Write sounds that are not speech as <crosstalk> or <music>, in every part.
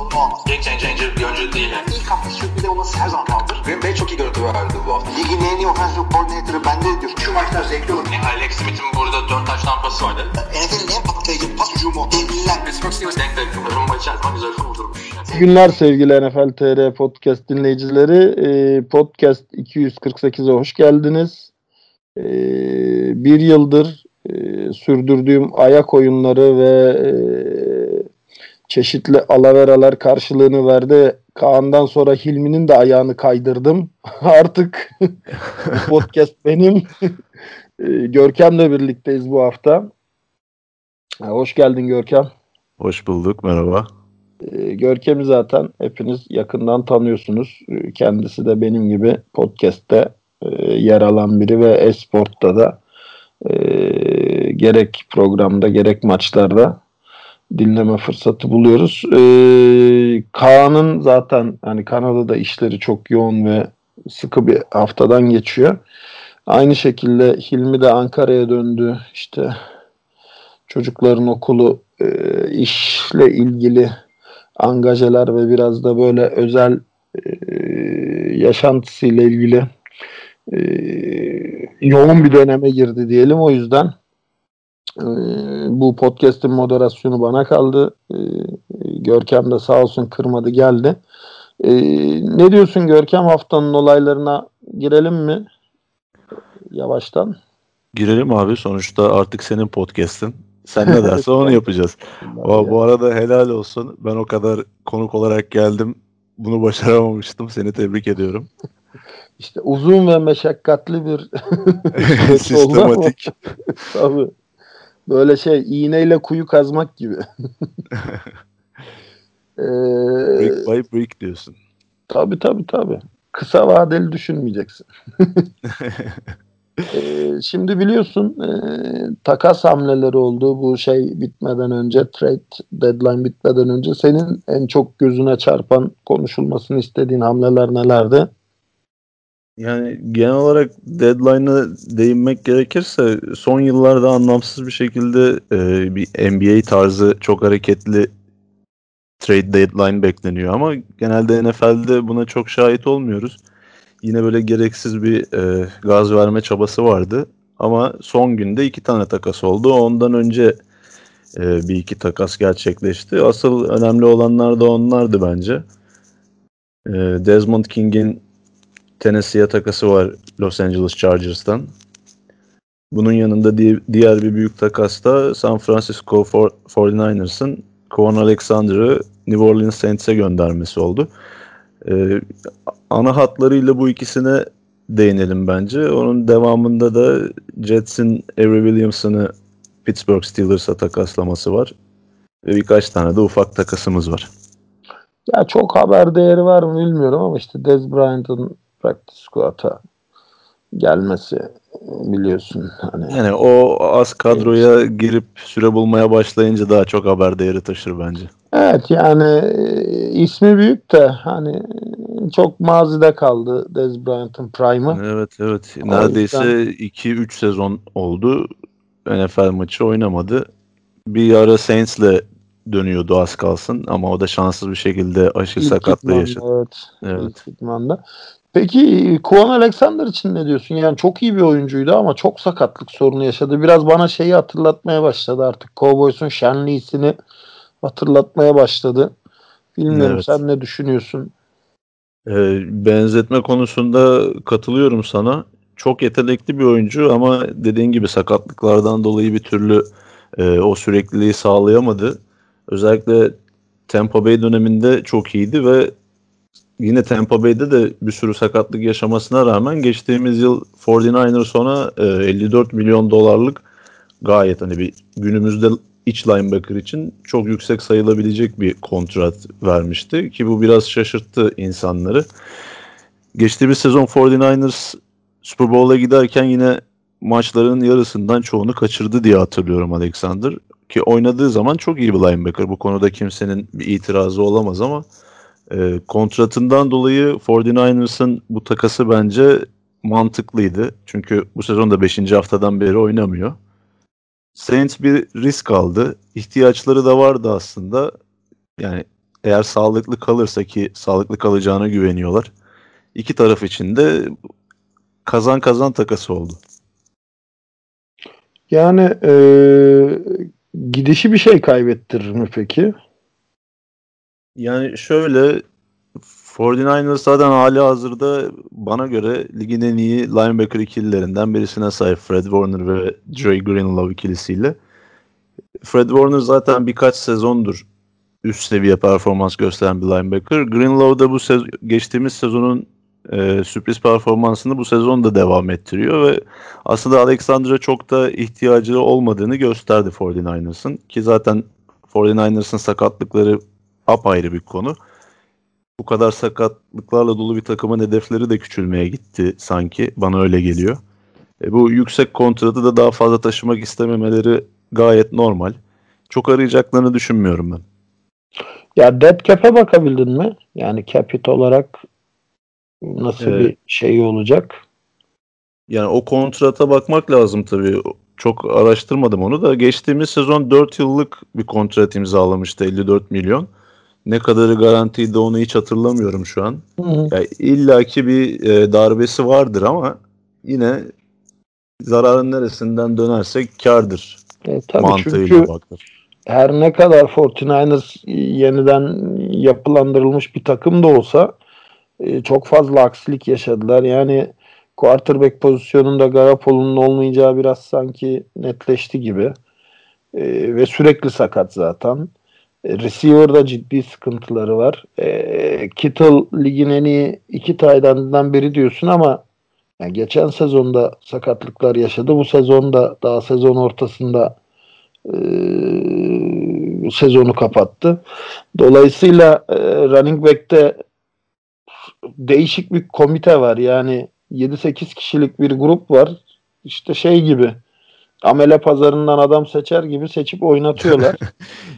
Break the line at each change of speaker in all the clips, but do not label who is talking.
sorunu olmaz.
Game changer bir oyuncu değil. Yani.
İlk hafta sürpriz olması her zaman kaldır.
Green Bay çok iyi görüntü verdi bu hafta.
Ligin en iyi offensive coordinator'ı bende diyor. Şu maçlar zevkli olur.
Yani Alex Smith'in burada 4 taş tampası vardı.
NFL'in en patlayıcı pas hücumu. Devliler.
Pittsburgh Steelers denk denk. Rumba içerisinde güzel kurdurmuş.
İyi günler sevgili NFL TR Podcast dinleyicileri. Ee, podcast 248'e hoş geldiniz. Ee, bir yıldır e, sürdürdüğüm ayak oyunları ve e, çeşitli alaveralar karşılığını verdi. Kaan'dan sonra Hilmi'nin de ayağını kaydırdım. <laughs> Artık podcast benim. <laughs> Ee, Görkem'le birlikteyiz bu hafta. Ha, hoş geldin Görkem.
Hoş bulduk, merhaba.
Ee, Görkem'i zaten hepiniz yakından tanıyorsunuz. Ee, Kendisi de benim gibi podcast'te e, yer alan biri ve e-sportta da e, gerek programda gerek maçlarda dinleme fırsatı buluyoruz. Ee, Kaan'ın zaten hani Kanada'da işleri çok yoğun ve sıkı bir haftadan geçiyor. Aynı şekilde Hilmi de Ankara'ya döndü. İşte çocukların okulu e, işle ilgili angajeler ve biraz da böyle özel e, yaşantısıyla ilgili e, yoğun bir döneme girdi diyelim. O yüzden e, bu podcast'in moderasyonu bana kaldı. E, Görkem de sağ olsun kırmadı geldi. E, ne diyorsun Görkem haftanın olaylarına girelim mi? Yavaştan.
Girelim abi sonuçta artık senin podcast'in. Sen ne dersen onu yapacağız. <laughs> O, bu arada helal olsun. Ben o kadar konuk olarak geldim. Bunu başaramamıştım. Seni tebrik ediyorum.
İşte uzun ve meşakkatli bir <laughs> <laughs>
Sistematik.
Tabii. Böyle şey iğneyle kuyu kazmak gibi. <laughs> ee,
brick by brick diyorsun.
Tabii tabii tabii. Kısa vadeli düşünmeyeceksin. <laughs> ee, şimdi biliyorsun e, takas hamleleri oldu bu şey bitmeden önce trade deadline bitmeden önce senin en çok gözüne çarpan konuşulmasını istediğin hamleler nelerdi?
Yani genel olarak deadline'a değinmek gerekirse son yıllarda anlamsız bir şekilde e, bir NBA tarzı çok hareketli trade deadline bekleniyor ama genelde NFL'de buna çok şahit olmuyoruz. Yine böyle gereksiz bir e, gaz verme çabası vardı ama son günde iki tane takas oldu. Ondan önce e, bir iki takas gerçekleşti. Asıl önemli olanlar da onlardı bence. E, Desmond King'in Tennessee'ye takası var Los Angeles Chargers'tan. Bunun yanında di- diğer bir büyük takas da San Francisco 49ers'ın Kwon Alexander'ı New Orleans Saints'e göndermesi oldu. Ee, ana hatlarıyla bu ikisine değinelim bence. Onun devamında da Jets'in Avery Williamson'ı Pittsburgh Steelers'a takaslaması var. Ve birkaç tane de ufak takasımız var.
Ya çok haber değeri var mı bilmiyorum ama işte Dez Bryant'ın practice squad'a gelmesi biliyorsun. Hani
Yani o az kadroya girip süre bulmaya başlayınca daha çok haber değeri taşır bence.
Evet yani e, ismi büyük de hani çok mazide kaldı Dez Bryant'ın prime'ı.
Evet evet.
O
Neredeyse
yüzden-
2-3 sezon oldu. NFL maçı oynamadı. Bir ara Saints'le dönüyordu az kalsın ama o da şanssız bir şekilde aşı
İlk
sakatlığı yaşadı.
Evet.
Evet.
ilk idmanda. Peki Kwon Alexander için ne diyorsun? Yani çok iyi bir oyuncuydu ama çok sakatlık sorunu yaşadı. Biraz bana şeyi hatırlatmaya başladı artık. Cowboys'un şenliğisini hatırlatmaya başladı. Bilmiyorum
Evet.
sen ne düşünüyorsun?
Ee, benzetme konusunda katılıyorum sana. Çok yetenekli bir oyuncu ama dediğin gibi sakatlıklardan dolayı bir türlü e, o sürekliliği sağlayamadı. Özellikle Tampa Bay döneminde çok iyiydi ve yine Tampa Bay'de de bir sürü sakatlık yaşamasına rağmen geçtiğimiz yıl 49ers ona e, 54 milyon dolarlık gayet hani bir günümüzde iç linebacker için çok yüksek sayılabilecek bir kontrat vermişti ki bu biraz şaşırttı insanları. Geçtiğimiz sezon 49ers Super Bowl'a giderken yine maçların yarısından çoğunu kaçırdı diye hatırlıyorum Alexander. Ki oynadığı zaman çok iyi bir linebacker. Bu konuda kimsenin bir itirazı olamaz ama e, kontratından dolayı 49ers'ın bu takası bence mantıklıydı. Çünkü bu sezon da 5. haftadan beri oynamıyor. Saints bir risk aldı. İhtiyaçları da vardı aslında. Yani eğer sağlıklı kalırsa ki sağlıklı kalacağına güveniyorlar. İki taraf için de kazan kazan takası oldu.
Yani e, gidişi bir şey kaybettirir mi peki?
Yani şöyle 49ers zaten hali hazırda bana göre ligin en iyi linebacker ikililerinden birisine sahip Fred Warner ve Dre Greenlaw ikilisiyle. Fred Warner zaten birkaç sezondur üst seviye performans gösteren bir linebacker. Greenlaw da bu sez- geçtiğimiz sezonun e, sürpriz performansını bu sezon da devam ettiriyor ve aslında Alexander'a çok da ihtiyacı olmadığını gösterdi 49ers'ın ki zaten 49ers'ın sakatlıkları apayrı bir konu. Bu kadar sakatlıklarla dolu bir takımın hedefleri de küçülmeye gitti sanki. Bana öyle geliyor. E, bu yüksek kontratı da daha fazla taşımak istememeleri gayet normal. Çok arayacaklarını düşünmüyorum ben.
Ya dead cap'e bakabildin mi? Yani capit olarak nasıl
Evet.
bir şey olacak?
Yani o kontrata bakmak lazım tabii. Çok araştırmadım onu da. Geçtiğimiz sezon 4 yıllık bir kontrat imzalamıştı 54 milyon. Ne kadarı garantiydi onu hiç hatırlamıyorum şu an.
Hı hı.
Ya illaki bir e, darbesi vardır ama yine zararın neresinden dönersek kardır
E, tabii
mantığıyla
çünkü
bakılır.
her ne kadar 49ers yeniden yapılandırılmış bir takım da olsa e, çok fazla aksilik yaşadılar. Yani quarterback pozisyonunda Garoppolo'nun olmayacağı biraz sanki netleşti gibi. E, ve sürekli sakat zaten. E, receiver'da ciddi sıkıntıları var. E, Kittle ligin en iyi iki end'inden biri diyorsun ama yani geçen sezonda sakatlıklar yaşadı. Bu sezonda daha sezon ortasında e, sezonu kapattı. Dolayısıyla e, running back'te değişik bir komite var. Yani 7-8 kişilik bir grup var. İşte şey gibi amele pazarından adam seçer gibi seçip oynatıyorlar. <laughs>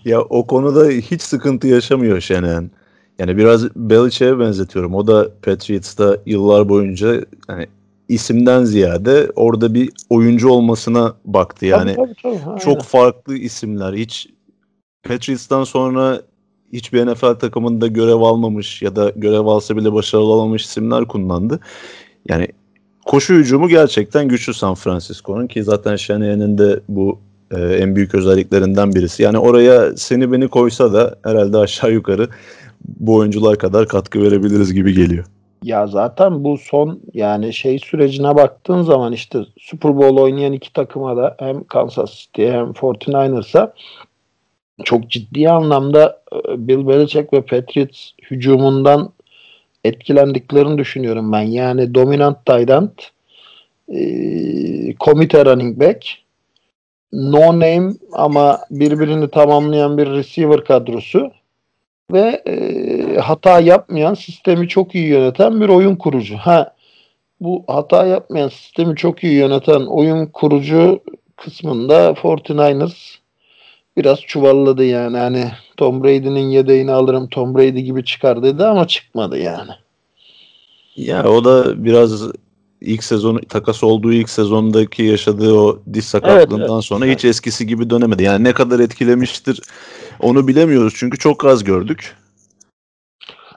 Ya o konuda hiç sıkıntı yaşamıyor Şenen. Yani biraz Belichick'e benzetiyorum. O da Patriots'ta yıllar boyunca yani isimden ziyade orada bir oyuncu olmasına baktı. Yani
Tabii, tabii, tabii.
çok
Aynen.
farklı isimler. Hiç Patriots'tan sonra hiçbir NFL takımında görev almamış ya da görev alsa bile başarılı olamamış isimler kullandı. Yani koşu hücumu gerçekten güçlü San Francisco'nun ki zaten Shanahan'ın de bu e, en büyük özelliklerinden birisi. Yani oraya seni beni koysa da herhalde aşağı yukarı bu oyuncular kadar katkı verebiliriz gibi geliyor.
Ya zaten bu son yani şey sürecine baktığın zaman işte Super Bowl oynayan iki takıma da hem Kansas City hem 49ers'a çok ciddi anlamda e, Bill Belichick ve Patriots hücumundan etkilendiklerini düşünüyorum ben. Yani dominant end, e, komite running back, no name ama birbirini tamamlayan bir receiver kadrosu ve e, hata yapmayan, sistemi çok iyi yöneten bir oyun kurucu. Ha bu hata yapmayan, sistemi çok iyi yöneten oyun kurucu kısmında 49ers biraz çuvalladı yani. Hani Tom Brady'nin yedeğini alırım, Tom Brady gibi çıkar dedi ama çıkmadı yani.
Ya o da biraz ilk sezon takas olduğu ilk sezondaki yaşadığı o diz sakatlığından
evet.
sonra hiç eskisi gibi dönemedi. Yani ne kadar etkilemiştir onu bilemiyoruz çünkü çok az gördük.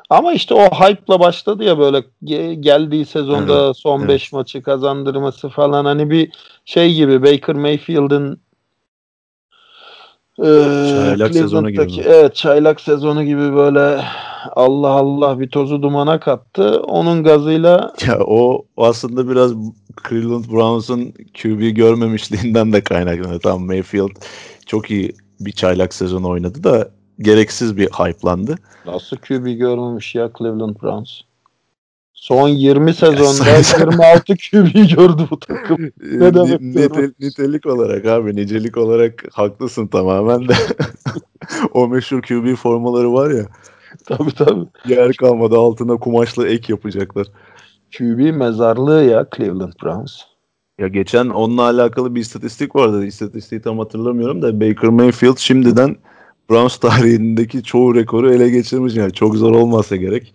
Ama işte o hype'la başladı ya böyle ge- geldiği sezonda
Evet,
son
evet.
5 maçı kazandırması falan hani bir şey gibi Baker Mayfield'ın e,
Çaylak sezonu gibi?
Evet çaylak sezonu gibi böyle Allah Allah bir tozu dumana kattı. Onun gazıyla <laughs>
Ya o aslında biraz Cleveland Browns'un QB görmemişliğinden de kaynaklanıyor. Tamam Mayfield çok iyi bir çaylak sezonu oynadı da gereksiz bir hype'landı.
nasıl QB görmemiş ya Cleveland Browns. Son 20 sezonda
sen-
26 QB gördü bu takım. <laughs> Ne demek
nite- nitelik olarak abi nicelik olarak haklısın tamamen de. <laughs> o meşhur QB formaları var ya <laughs>
tabii tabii.
yer kalmadı altına kumaşla ek yapacaklar.
QB mezarlığı ya Cleveland Browns.
Ya geçen onunla alakalı bir istatistik vardı. İstatistiği tam hatırlamıyorum da Baker Mayfield şimdiden Browns tarihindeki çoğu rekoru ele geçirmiş. Yani çok zor olmasa gerek.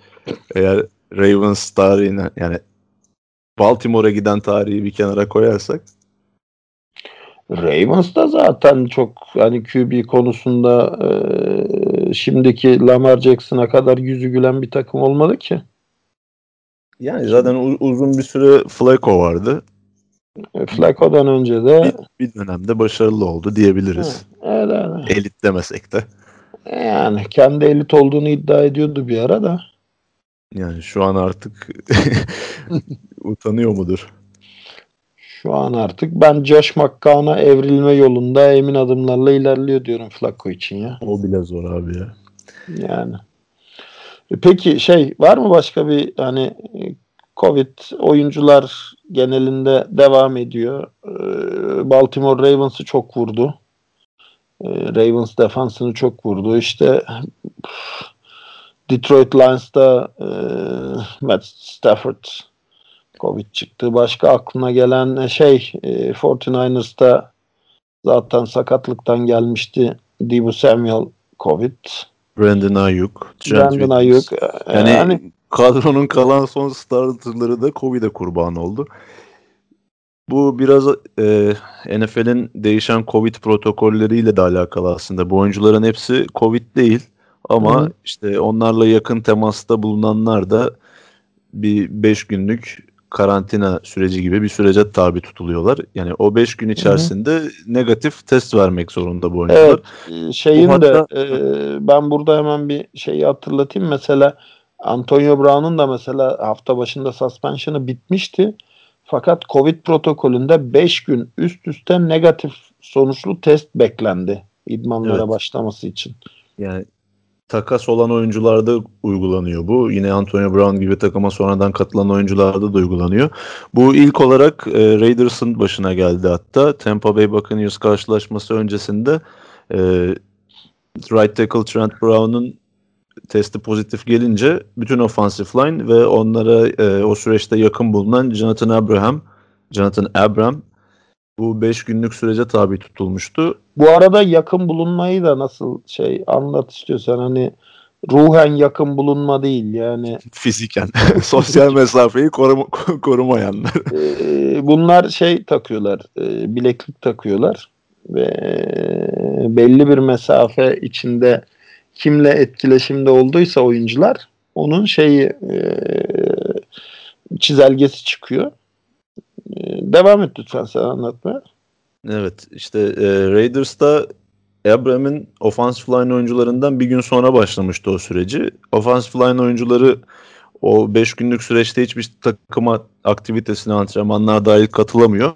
Eğer Ravens tarihine yani Baltimore'a giden tarihi bir kenara koyarsak.
Ravens da zaten çok hani QB konusunda e, şimdiki Lamar Jackson'a kadar yüzü gülen bir takım olmadı ki.
Yani zaten u- uzun bir süre Flacco vardı.
E, Flacco'dan önce de
Bir, bir dönemde başarılı oldu diyebiliriz.
evet, evet.
Elit demesek de.
yani kendi elit olduğunu iddia ediyordu bir ara da.
Yani şu an artık <laughs> <laughs> utanıyor mudur?
Şu an artık ben Josh McCown'a evrilme yolunda emin adımlarla ilerliyor diyorum Flacco için ya.
O bile zor abi ya.
Yani. E, Peki şey var mı başka bir hani e, Covid oyuncular genelinde devam ediyor. Ee, Baltimore Ravens'ı çok vurdu. Ravens defansını çok vurdu. İşte Detroit Lions'ta e, Matt Stafford Covid çıktı. Başka aklına gelen şey e, 49ers'ta zaten sakatlıktan gelmişti. Debo Samuel Covid.
Brandon Ayuk.
Brandon. Ayuk. e,
Yani,
yani
kadronun kalan son starterları da Covid'e kurban oldu. Bu biraz e, NFL'in değişen Covid protokolleriyle de alakalı aslında. Bu oyuncuların hepsi Covid değil ama
Hı.
işte onlarla yakın temasta bulunanlar da bir 5 günlük karantina süreci gibi bir sürece tabi tutuluyorlar. Yani o 5 gün içerisinde negatif test vermek zorunda bu oyuncular.
Evet, e, şeyin
Bu
de
hatta-
e, ben burada hemen bir şeyi hatırlatayım. Mesela Antonio Brown'un da mesela hafta başında suspension'ı bitmişti. Fakat Covid protokolünde 5 gün üst üste negatif sonuçlu test beklendi idmanlara
Evet.
başlaması için.
Yani takas olan oyuncularda uygulanıyor bu. Yine Antonio Brown gibi takıma sonradan katılan oyuncularda da uygulanıyor. Bu ilk olarak e, Raiders'ın başına geldi hatta. Tampa Bay Buccaneers karşılaşması öncesinde e, right tackle Trent Brown'un testi pozitif gelince bütün offensive line ve onlara e, o süreçte yakın bulunan Jonathan Abraham, Jonathan Abram bu 5 günlük sürece tabi tutulmuştu.
Bu arada yakın bulunmayı da nasıl şey anlat istiyorsan hani ruhen yakın bulunma değil yani <laughs>
Fiziken <laughs> sosyal mesafeyi koruma, <laughs> korumayanlar.
Ee, bunlar şey takıyorlar, e, bileklik takıyorlar ve belli bir mesafe içinde kimle etkileşimde olduysa oyuncular onun şeyi e, çizelgesi çıkıyor. E, devam et lütfen sen anlatmaya.
Evet işte e, Raiders'ta Abram'ın offensive line oyuncularından bir gün sonra başlamıştı o süreci. Offensive line oyuncuları o 5 günlük süreçte hiçbir takıma aktivitesine antrenmanlara dahil katılamıyor.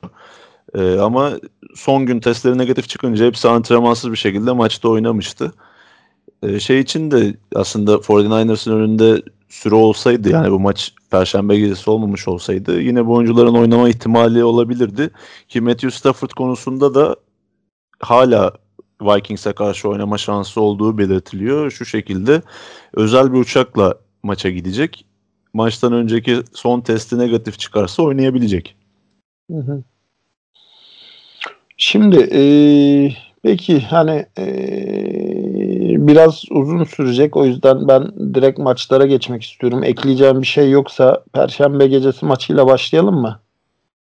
E, ama son gün testleri negatif çıkınca hepsi antrenmansız bir şekilde maçta oynamıştı. E, şey için de aslında 49ers'ın önünde süre olsaydı yani bu maç Perşembe gecesi olmamış olsaydı yine bu oyuncuların oynama ihtimali olabilirdi. Ki Matthew Stafford konusunda da hala Vikings'e karşı oynama şansı olduğu belirtiliyor. Şu şekilde özel bir uçakla maça gidecek. Maçtan önceki son testi negatif çıkarsa oynayabilecek.
Hı hı. Şimdi e, peki hani e, biraz uzun sürecek o yüzden ben direkt maçlara geçmek istiyorum. Ekleyeceğim bir şey yoksa Perşembe gecesi maçıyla başlayalım mı?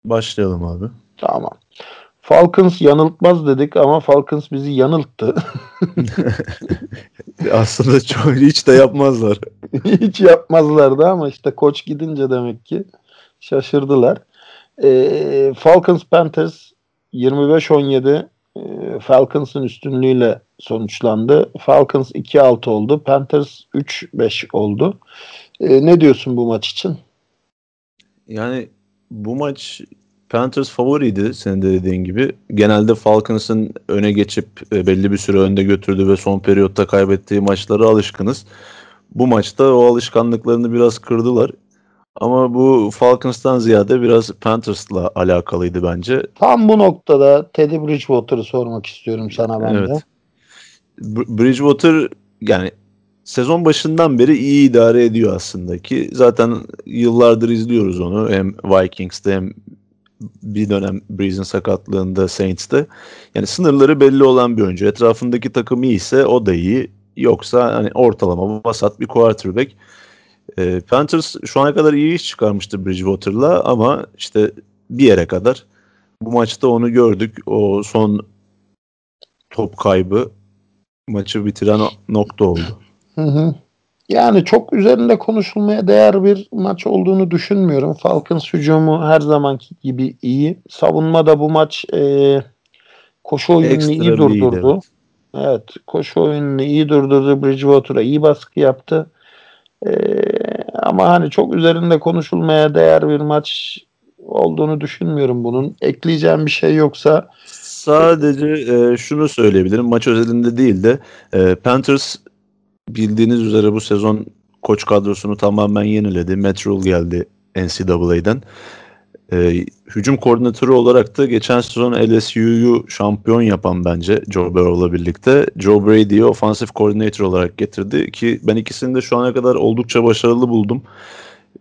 Başlayalım abi.
Tamam. Falcons yanıltmaz dedik ama Falcons bizi yanılttı. <laughs>
Aslında çok hiç de yapmazlar. <laughs>
Hiç yapmazlardı ama işte koç gidince demek ki şaşırdılar. Ee, Falcons Panthers 25-17 e, Falcons'ın üstünlüğüyle sonuçlandı. Falcons 2-6 oldu. Panthers 3-5 oldu. Ee, ne diyorsun bu maç için?
Yani bu maç Panthers favoriydi senin de dediğin gibi. Genelde Falcons'ın öne geçip e, belli bir süre önde götürdüğü ve son periyotta kaybettiği maçlara alışkınız. Bu maçta o alışkanlıklarını biraz kırdılar. Ama bu Falcons'tan ziyade biraz Panthers'la alakalıydı bence.
Tam bu noktada Teddy Bridgewater'ı sormak istiyorum sana ben de.
Evet. Br- Bridgewater yani sezon başından beri iyi idare ediyor aslında ki zaten yıllardır izliyoruz onu hem Vikings'te hem bir dönem Breeze'in sakatlığında Saints'te. Yani sınırları belli olan bir oyuncu. Etrafındaki takım iyiyse o da iyi. Yoksa hani ortalama vasat bir quarterback. E, Panthers şu ana kadar iyi iş çıkarmıştı Bridgewater'la ama işte bir yere kadar. Bu maçta onu gördük. O son top kaybı maçı bitiren nokta oldu.
Hı hı. Yani çok üzerinde konuşulmaya değer bir maç olduğunu düşünmüyorum. Falcons hücumu her zamanki gibi iyi. Savunma bu maç e, koşu oyununu
Ekstra
iyi durdurdu.
iyiydi,
Evet, koşu oyununu iyi durdurdu. Bridgewater'a iyi baskı yaptı. E, ama hani çok üzerinde konuşulmaya değer bir maç olduğunu düşünmüyorum bunun. Ekleyeceğim bir şey yoksa
Sadece e, şunu söyleyebilirim. Maç özelinde değil de e, Panthers bildiğiniz üzere bu sezon koç kadrosunu tamamen yeniledi. Matt Rhule geldi NCAA'den. E, hücum koordinatörü olarak da geçen sezon LSU'yu şampiyon yapan bence Joe Burrow'la birlikte Joe Brady'yi offensive coordinator olarak getirdi ki ben ikisini de şu ana kadar oldukça başarılı buldum.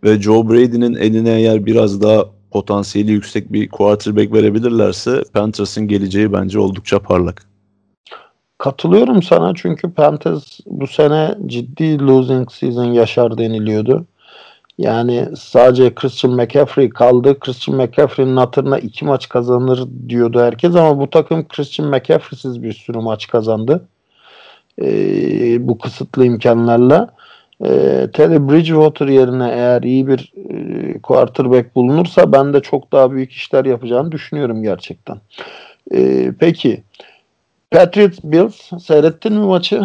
Ve Joe Brady'nin eline eğer biraz daha potansiyeli yüksek bir quarterback verebilirlerse Panthers'ın geleceği bence oldukça parlak.
Katılıyorum sana çünkü Panthers bu sene ciddi losing season yaşar deniliyordu. Yani sadece Christian McCaffrey kaldı. Christian McCaffrey'nin hatırına iki maç kazanır diyordu herkes ama bu takım Christian McCaffrey'siz bir sürü maç kazandı. Ee, bu kısıtlı imkanlarla. Ee, Teddy Bridgewater yerine eğer iyi bir e, quarterback bulunursa ben de çok daha büyük işler yapacağını düşünüyorum gerçekten. Ee, peki Patriots Bills seyrettin mi maçı?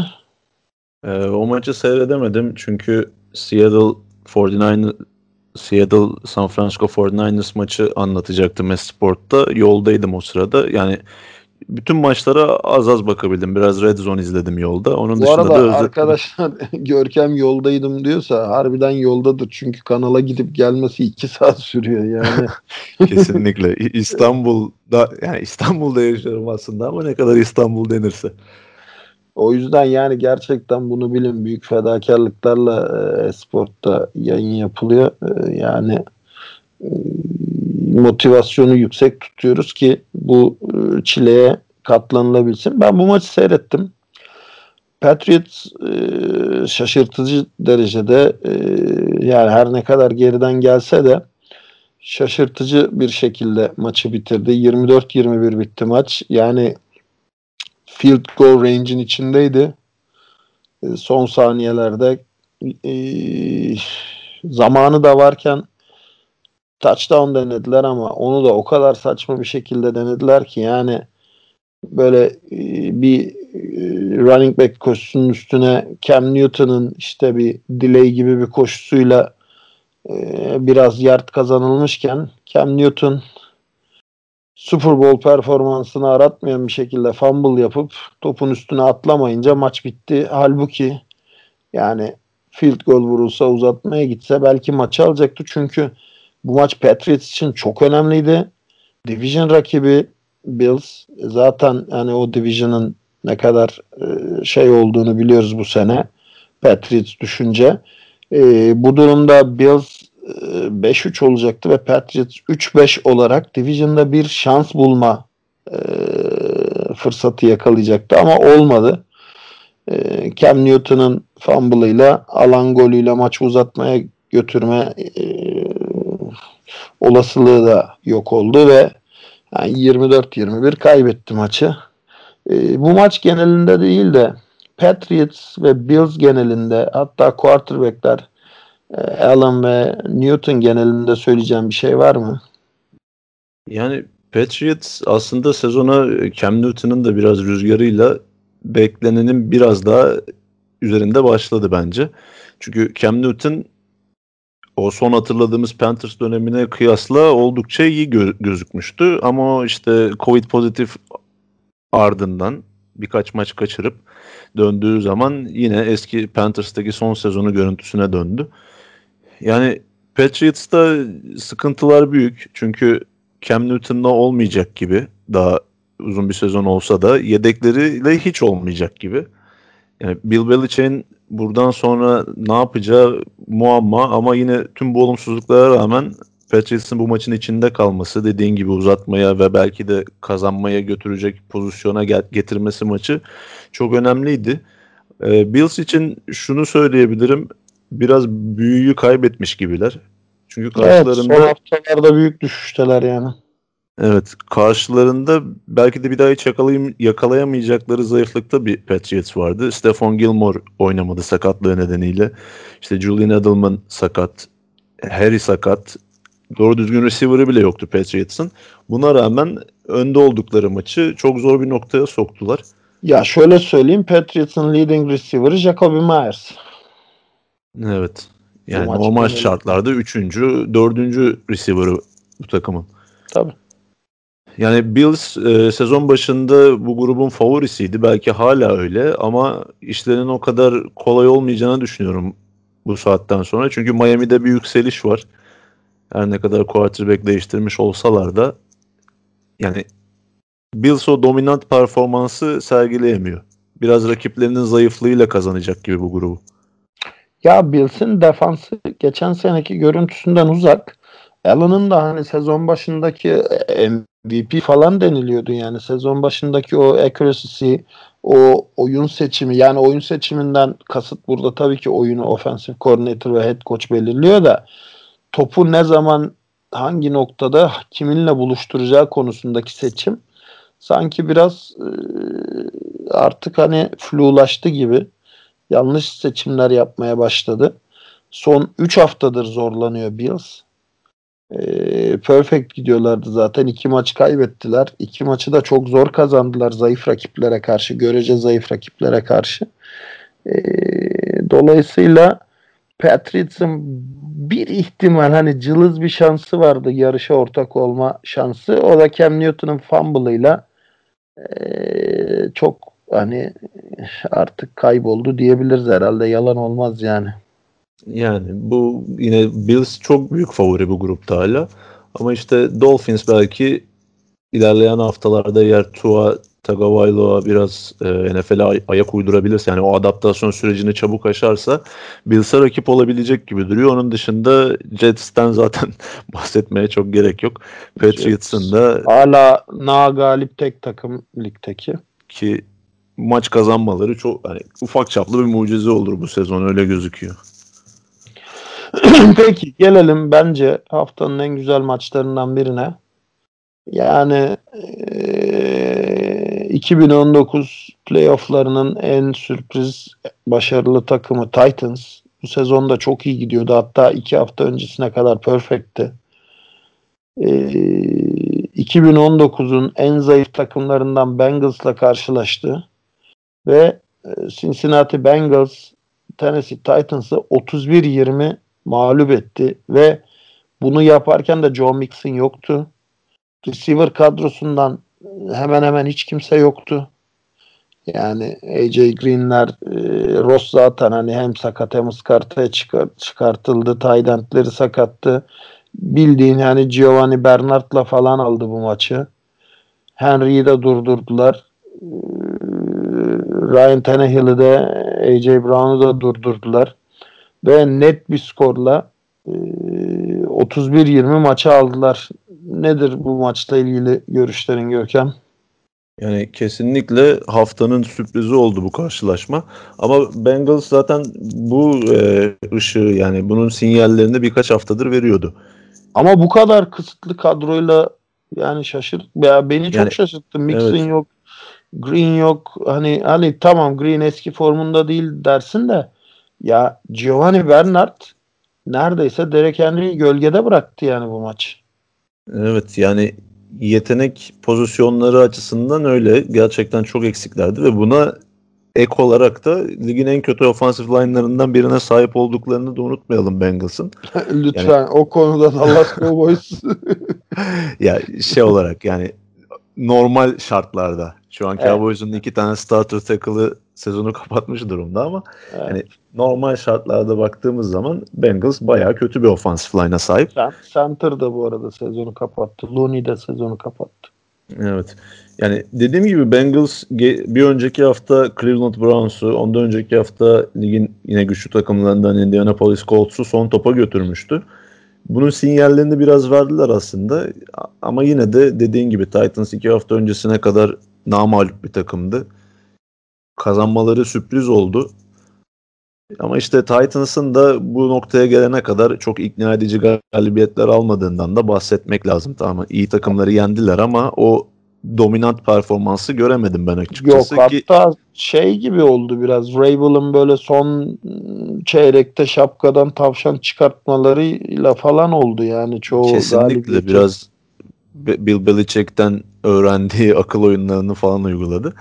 Ee, o maçı seyredemedim çünkü Seattle 49 Seattle San Francisco 49ers maçı anlatacaktım Esport'ta. Yoldaydım o sırada. Yani bütün maçlara az az bakabildim. Biraz Red Zone izledim yolda. Onun
Bu
dışında
arada
da özet...
arkadaşlar <laughs> Görkem yoldaydım diyorsa harbiden yoldadır. Çünkü kanala gidip gelmesi 2 saat sürüyor yani. <laughs>
kesinlikle İstanbul'da yani İstanbul'da yaşıyorum aslında ama ne kadar İstanbul denirse.
O yüzden yani gerçekten bunu bilin. Büyük fedakarlıklarla e, sportta yayın yapılıyor. E, yani e, motivasyonu yüksek tutuyoruz ki bu çileye katlanılabilsin. Ben bu maçı seyrettim. Patriots şaşırtıcı derecede yani her ne kadar geriden gelse de şaşırtıcı bir şekilde maçı bitirdi. 24-21 bitti maç. Yani field goal range'in içindeydi. E, son saniyelerde e, zamanı da varken touchdown denediler ama onu da o kadar saçma bir şekilde denediler ki yani böyle e, bir e, running back koşusunun üstüne Cam Newton'ın işte bir delay gibi bir koşusuyla e, biraz yard kazanılmışken Cam Newton Super Bowl performansını aratmayan bir şekilde fumble yapıp topun üstüne atlamayınca maç bitti. Halbuki yani field goal vurulsa uzatmaya gitse belki maçı alacaktı. Çünkü bu maç Patriots için çok önemliydi. Division rakibi Bills zaten hani o division'ın ne kadar e, şey olduğunu biliyoruz bu sene. Patriots düşünce. E, bu durumda Bills 5-3 olacaktı ve Patriots 3-5 olarak Division'da bir şans bulma e, fırsatı yakalayacaktı ama olmadı. E, Cam Newton'ın fumble'ıyla alan golüyle maçı uzatmaya götürme e, olasılığı da yok oldu ve yani 24-21 kaybetti maçı. E, bu maç genelinde değil de Patriots ve Bills genelinde hatta quarterbackler e, Allen ve Newton genelinde söyleyeceğim bir şey var mı?
Yani Patriots aslında sezona Cam Newton'un da biraz rüzgarıyla beklenenin biraz daha üzerinde başladı bence. Çünkü Cam Newton o son hatırladığımız Panthers dönemine kıyasla oldukça iyi gö- gözükmüştü. Ama işte Covid pozitif ardından birkaç maç kaçırıp döndüğü zaman yine eski Panthers'taki son sezonu görüntüsüne döndü. Yani Patriots'ta sıkıntılar büyük. Çünkü Cam Newton'la olmayacak gibi daha uzun bir sezon olsa da yedekleriyle hiç olmayacak gibi. Yani Bill Belichick'in buradan sonra ne yapacağı muamma ama yine tüm bu olumsuzluklara rağmen Patriots'ın bu maçın içinde kalması dediğin gibi uzatmaya ve belki de kazanmaya götürecek pozisyona getirmesi maçı çok önemliydi. Ee, Bills için şunu söyleyebilirim. Biraz büyüyü kaybetmiş gibiler. Çünkü
Evet,
karşılarında
son haftalarda büyük düşüşteler yani.
Evet, karşılarında belki de bir daha hiç yakalayım, yakalayamayacakları zayıflıkta bir Patriots vardı. Stephon Gilmore oynamadı sakatlığı nedeniyle. İşte Julian Edelman sakat, Harry sakat. Doğru düzgün receiver'ı bile yoktu Patriots'ın. Buna rağmen önde oldukları maçı çok zor bir noktaya soktular.
Ya şöyle söyleyeyim Patriots'ın leading receiver'ı Jacoby Myers.
Evet. Yani
maç
normal
geneli-
şartlarda üçüncü, dördüncü receiver'ı bu takımın.
Tabii.
Yani Bills e, sezon başında bu grubun favorisiydi. Belki hala öyle ama işlerin o kadar kolay olmayacağını düşünüyorum bu saatten sonra. Çünkü Miami'de bir yükseliş var. Her ne kadar quarterback değiştirmiş olsalar da yani Bills o dominant performansı sergileyemiyor. Biraz rakiplerinin zayıflığıyla kazanacak gibi bu grubu.
Ya Bills'in defansı geçen seneki görüntüsünden uzak. Allen'ın da hani sezon başındaki MVP falan deniliyordu yani. Sezon başındaki o accuracy, o oyun seçimi yani oyun seçiminden kasıt burada tabii ki oyunu offensive coordinator ve head coach belirliyor da topu ne zaman hangi noktada kiminle buluşturacağı konusundaki seçim sanki biraz e, artık hani flulaştı gibi yanlış seçimler yapmaya başladı. Son 3 haftadır zorlanıyor Bills. Ee, perfect gidiyorlardı zaten. iki maç kaybettiler. İki maçı da çok zor kazandılar zayıf rakiplere karşı. Görece zayıf rakiplere karşı. Ee, dolayısıyla Patriots'ın bir ihtimal hani cılız bir şansı vardı yarışa ortak olma şansı. O da Cam Newton'un fumble'ıyla ee, çok hani artık kayboldu diyebiliriz herhalde. Yalan olmaz yani.
Yani bu yine Bills çok büyük favori bu grupta hala. Ama işte Dolphins belki ilerleyen haftalarda eğer Tua Tagovailoa biraz e, NFL'e ay- ayak uydurabilirse yani o adaptasyon sürecini çabuk aşarsa Bills'e rakip olabilecek gibi duruyor. Onun dışında Jets'ten zaten <laughs> bahsetmeye çok gerek yok. Patriots'ın da
Hala na galip tek takım ligdeki.
ki maç kazanmaları çok hani ufak çaplı bir mucize olur bu sezon öyle gözüküyor. <clears throat>
Peki gelelim bence haftanın en güzel maçlarından birine. Yani eee, 2019 playofflarının en sürpriz başarılı takımı Titans. Bu sezonda çok iyi gidiyordu. Hatta iki hafta öncesine kadar perfectti. Eee, 2019'un en zayıf takımlarından Bengals'la karşılaştı. Ve e, Cincinnati Bengals Tennessee Titans'ı 31-20 mağlup etti ve bunu yaparken de Joe Mixon yoktu. Receiver kadrosundan hemen hemen hiç kimse yoktu. Yani AJ Green'ler, e, Ross zaten hani hem sakat hem ıskartaya çıkar, çıkartıldı. Taydentleri sakattı. Bildiğin yani Giovanni Bernard'la falan aldı bu maçı. Henry'i de durdurdular. E, Ryan Tannehill'i de AJ Brown'u da durdurdular. Ve net bir skorla e, 31-20 maçı aldılar. Nedir bu maçla ilgili görüşlerin Görkem?
Yani kesinlikle haftanın sürprizi oldu bu karşılaşma. Ama Bengals zaten bu e, ışığı yani bunun sinyallerini birkaç haftadır veriyordu.
Ama bu kadar kısıtlı kadroyla yani şaşırt ya beni çok
Yani,
şaşırttı. Mixon
evet.
yok, Green yok. Hani hani tamam Green eski formunda değil dersin de ya Giovanni Bernard neredeyse Derek Henry'i gölgede bıraktı yani bu maç.
Evet yani yetenek pozisyonları açısından öyle gerçekten çok eksiklerdi ve buna ek olarak da ligin en kötü offensive line'larından birine sahip olduklarını da unutmayalım Bengals'ın. <laughs>
Lütfen o konuda Dallas <laughs> Cowboys
ya şey olarak yani normal şartlarda şu an
Evet.
Cowboys'un iki tane starter tackle'ı sezonu <laughs> kapatmış durumda ama
Evet.
yani normal şartlarda baktığımız zaman Bengals bayağı kötü bir offensive line'a sahip.
Center da bu arada sezonu kapattı. Looney de sezonu kapattı.
Evet. Yani dediğim gibi Bengals bir önceki hafta Cleveland Browns'u, ondan önceki hafta ligin yine güçlü takımlarından Indianapolis Colts'u son topa götürmüştü. Bunun sinyallerini biraz verdiler aslında. Ama yine de dediğin gibi Titans iki hafta öncesine kadar namağlup bir takımdı. Kazanmaları sürpriz oldu. Ama işte Titans'ın da bu noktaya gelene kadar çok ikna edici galibiyetler almadığından da bahsetmek lazım. Tamam iyi takımları yendiler ama o dominant performansı göremedim ben açıkçası.
Yok
ki...
hatta şey gibi oldu biraz. Rabel'ın böyle son çeyrekte şapkadan tavşan çıkartmalarıyla falan oldu yani çoğu
Kesinlikle biraz Bill Belichick'ten öğrendiği akıl oyunlarını falan uyguladı.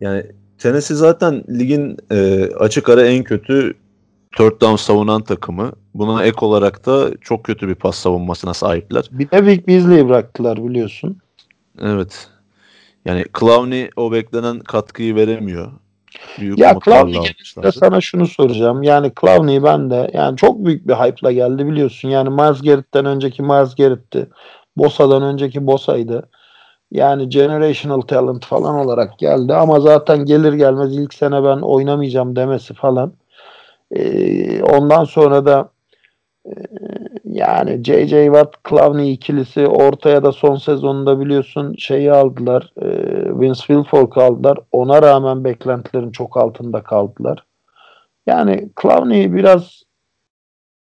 Yani Tennessee zaten ligin e, açık ara en kötü third down savunan takımı. Buna ek olarak da çok kötü bir pas savunmasına sahipler.
Bir de Vic Beasley'i bıraktılar biliyorsun.
Evet. Yani Clowney o beklenen katkıyı veremiyor.
Büyük ya Clowney sana şunu soracağım. Yani Clowney ben de yani çok büyük bir hype'la geldi biliyorsun. Yani Miles Garrett'ten önceki Miles Garrett'ti. Bosa'dan önceki Bosa'ydı. Yani generational talent falan olarak geldi ama zaten gelir gelmez ilk sene ben oynamayacağım demesi falan. Ee, ondan sonra da e, yani J.J. Watt Clowney ikilisi ortaya da son sezonunda biliyorsun şeyi aldılar. E, Vince Wilfork aldılar. Ona rağmen beklentilerin çok altında kaldılar. Yani Clowney biraz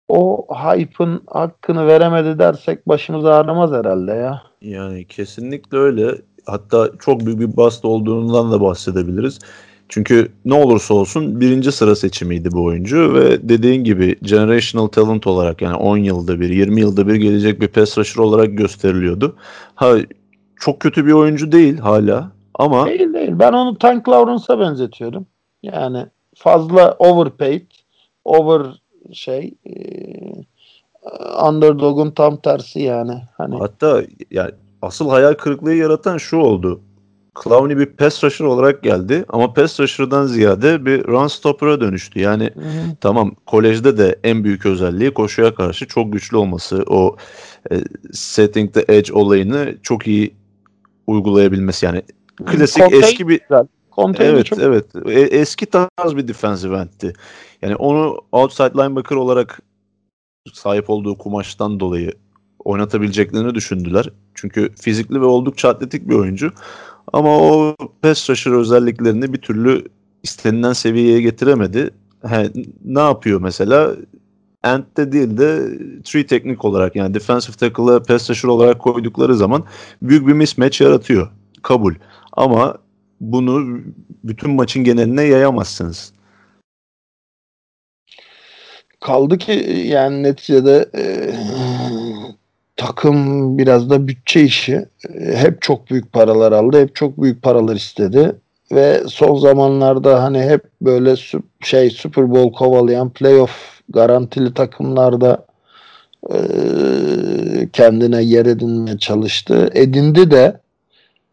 o hype'ın hakkını veremedi dersek başımız ağrımaz herhalde ya.
Yani kesinlikle öyle. Hatta çok büyük bir bast olduğundan da bahsedebiliriz. Çünkü ne olursa olsun birinci sıra seçimiydi bu oyuncu ve dediğin gibi generational talent olarak yani 10 yılda bir 20 yılda bir gelecek bir pass rusher olarak gösteriliyordu. Ha çok kötü bir oyuncu değil hala ama
değil değil. Ben onu Tank Lawrence'a benzetiyorum. Yani fazla overpaid, over şey e, underdog'un tam tersi yani. Hani
hatta yani asıl hayal kırıklığı yaratan şu oldu. Clowney bir pass rusher olarak geldi ama pass rusher'dan ziyade bir run stopper'a dönüştü. Yani hı hı. tamam kolejde de en büyük özelliği koşuya karşı çok güçlü olması. O e, setting the edge olayını çok iyi uygulayabilmesi. Yani klasik Contain eski bir Contain evet çok... evet e, eski tarz bir defensive end'ti. Yani onu outside linebacker olarak sahip olduğu kumaştan dolayı oynatabileceklerini düşündüler. Çünkü fizikli ve oldukça atletik bir oyuncu. Ama o pass rusher özelliklerini bir türlü istenilen seviyeye getiremedi. He, ne yapıyor mesela? End'de değil de tree teknik olarak yani defensive tackle'ı pass rusher olarak koydukları zaman büyük bir mismatch yaratıyor. Kabul. Ama bunu bütün maçın geneline yayamazsınız.
Kaldı ki yani neticede takım biraz da bütçe işi. Hep çok büyük paralar aldı. Hep çok büyük paralar istedi. Ve son zamanlarda hani hep böyle şey Super Bowl kovalayan playoff garantili takımlarda e, kendine yer edinmeye çalıştı. Edindi de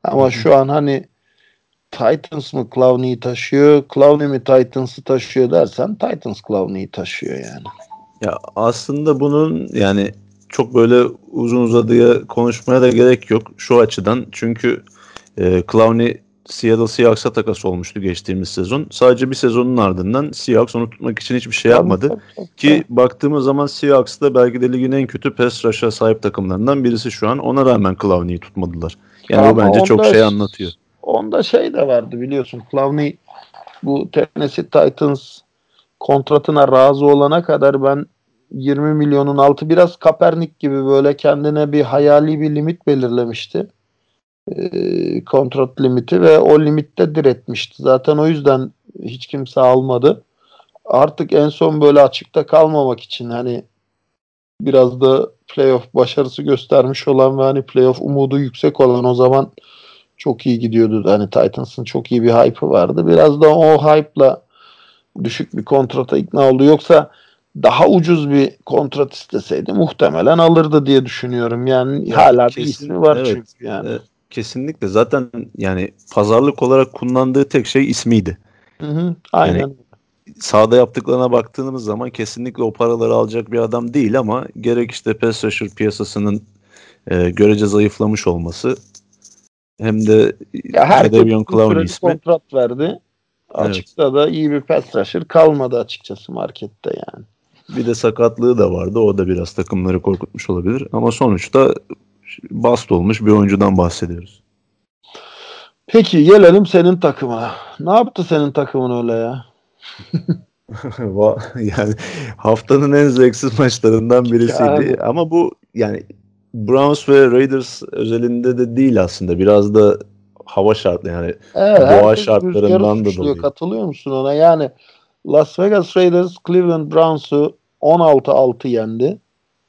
ama şu an hani Titans mı Clowney'i taşıyor, Clowney mi Titans'ı taşıyor dersen Titans Clowney'i taşıyor yani.
Ya aslında bunun yani çok böyle uzun uzadıya konuşmaya da gerek yok şu açıdan. Çünkü e, Clowney Seattle Seahawks'a takas olmuştu geçtiğimiz sezon. Sadece bir sezonun ardından Seahawks onu tutmak için hiçbir şey yapmadı. Ki baktığımız zaman Seahawks da belki de ligin en kötü pass rush'a sahip takımlarından birisi şu an. Ona rağmen Clowney'i tutmadılar. Yani Ama o bence çok şey anlatıyor.
Onda şey de vardı biliyorsun. Clowney bu Tennessee Titans kontratına razı olana kadar ben 20 milyonun altı biraz Kaepernick gibi böyle kendine bir hayali bir limit belirlemişti. E, kontrat limiti ve o limitte diretmişti. Zaten o yüzden hiç kimse almadı. Artık en son böyle açıkta kalmamak için hani biraz da playoff başarısı göstermiş olan ve hani playoff umudu yüksek olan o zaman çok iyi gidiyordu. Hani Titans'ın çok iyi bir hype'ı vardı. Biraz da o hype'la düşük bir kontrata ikna oldu. Yoksa daha ucuz bir kontrat isteseydi muhtemelen alırdı diye düşünüyorum. Yani ya hala kesin, bir ismi var evet, çünkü yani. E,
kesinlikle. Zaten yani pazarlık olarak kullandığı tek şey ismiydi.
Hı hı, aynen. Yani,
sahada yaptıklarına baktığımız zaman kesinlikle o paraları alacak bir adam değil ama gerek işte pass rusher piyasasının e, görece zayıflamış olması hem de
ya her Clowney ismi. kontrat verdi. Açıkta evet. da iyi bir pass rusher kalmadı açıkçası markette yani.
Bir de sakatlığı da vardı. O da biraz takımları korkutmuş olabilir. Ama sonuçta bast olmuş bir oyuncudan bahsediyoruz.
Peki gelelim senin takımına. Ne yaptı senin takımın öyle ya? <laughs>
yani haftanın en zevksiz maçlarından birisiydi. Yani. Ama bu yani Browns ve Raiders özelinde de değil aslında. Biraz da hava şartları yani evet, doğa şartlarından da dolayı.
Katılıyor musun ona? Yani Las Vegas Raiders Cleveland Browns'u 16-6 yendi.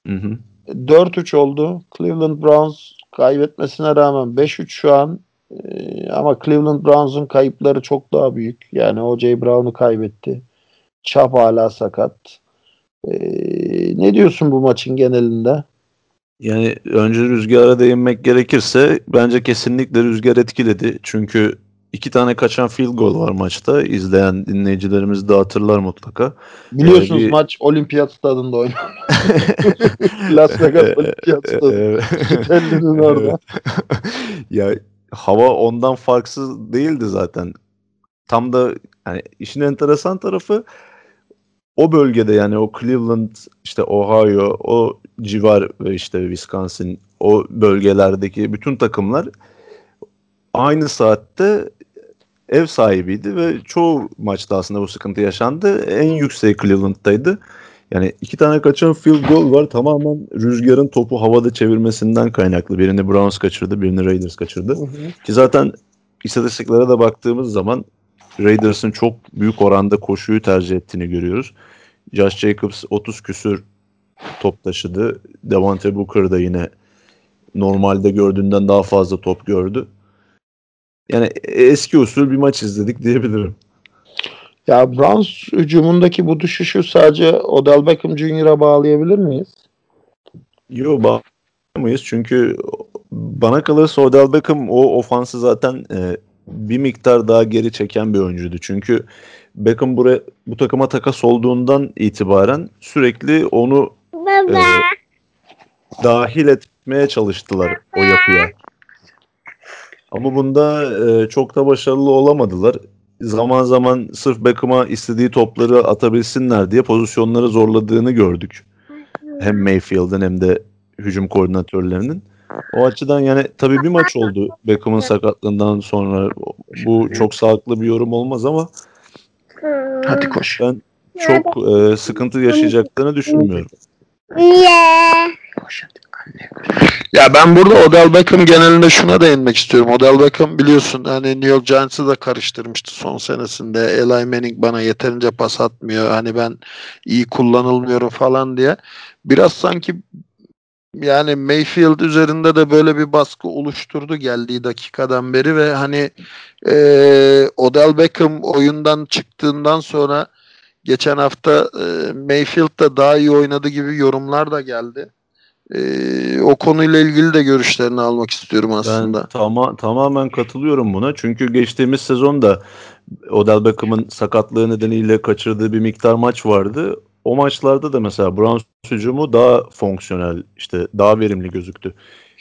Hı hı. 4-3 oldu. Cleveland Browns kaybetmesine rağmen 5-3 şu an. Ee, ama Cleveland Browns'un kayıpları çok daha büyük. Yani O.J. Brown'u kaybetti. Çap hala sakat. Ee, ne diyorsun bu maçın genelinde?
Yani önce rüzgara değinmek gerekirse bence kesinlikle rüzgar etkiledi. Çünkü iki tane kaçan field goal var maçta. İzleyen dinleyicilerimiz de hatırlar mutlaka.
Biliyorsunuz ee, bir... maç olimpiyat stadında oynandı. <laughs> Las Vegas olimpiyat stadı. Telli'nin orada.
ya hava ondan farksız değildi zaten. Tam da yani işin enteresan tarafı o bölgede yani o Cleveland, işte Ohio, o civar ve işte Wisconsin o bölgelerdeki bütün takımlar aynı saatte ev sahibiydi ve çoğu maçta aslında bu sıkıntı yaşandı. En yüksek Cleveland'daydı. Yani iki tane kaçan field goal var. Tamamen rüzgarın topu havada çevirmesinden kaynaklı. Birini Browns kaçırdı, birini Raiders kaçırdı. Hı hı. Ki zaten istatistiklere de baktığımız zaman Raiders'ın çok büyük oranda koşuyu tercih ettiğini görüyoruz. Josh Jacobs 30 küsür top taşıdı. Devante Booker da yine normalde gördüğünden daha fazla top gördü. Yani eski usul bir maç izledik diyebilirim.
Ya Browns hücumundaki bu düşüşü sadece Odell Beckham Jr.'a bağlayabilir miyiz?
Yok bağlayamayız çünkü bana kalırsa Odell Beckham o ofansı zaten e, bir miktar daha geri çeken bir oyuncuydu. Çünkü Beckham buraya bu takıma takas olduğundan itibaren sürekli onu e, dahil etmeye çalıştılar o yapıya. Ama bunda e, çok da başarılı olamadılar. Zaman zaman sırf Beckham'a istediği topları atabilsinler diye pozisyonları zorladığını gördük. Hem Mayfield'ın hem de hücum koordinatörlerinin. O açıdan yani tabii bir maç oldu Beckham'ın sakatlığından sonra. Bu çok sağlıklı bir yorum olmaz ama
Hadi koş.
Ben çok e, sıkıntı yaşayacaklarını düşünmüyorum.
Niye? Ya ben burada Odell Beckham genelinde şuna değinmek istiyorum. Odell Beckham biliyorsun hani New York Giants'ı da karıştırmıştı son senesinde. Eli Manning bana yeterince pas atmıyor. Hani ben iyi kullanılmıyorum falan diye. Biraz sanki yani Mayfield üzerinde de böyle bir baskı oluşturdu geldiği dakikadan beri ve hani e, Odell Beckham oyundan çıktığından sonra geçen hafta e, Mayfield da daha iyi oynadı gibi yorumlar da geldi. E, o konuyla ilgili de görüşlerini almak istiyorum aslında.
Ben tama tamamen katılıyorum buna. Çünkü geçtiğimiz sezonda Odell Beckham'ın sakatlığı nedeniyle kaçırdığı bir miktar maç vardı o maçlarda da mesela Browns hücumu daha fonksiyonel, işte daha verimli gözüktü.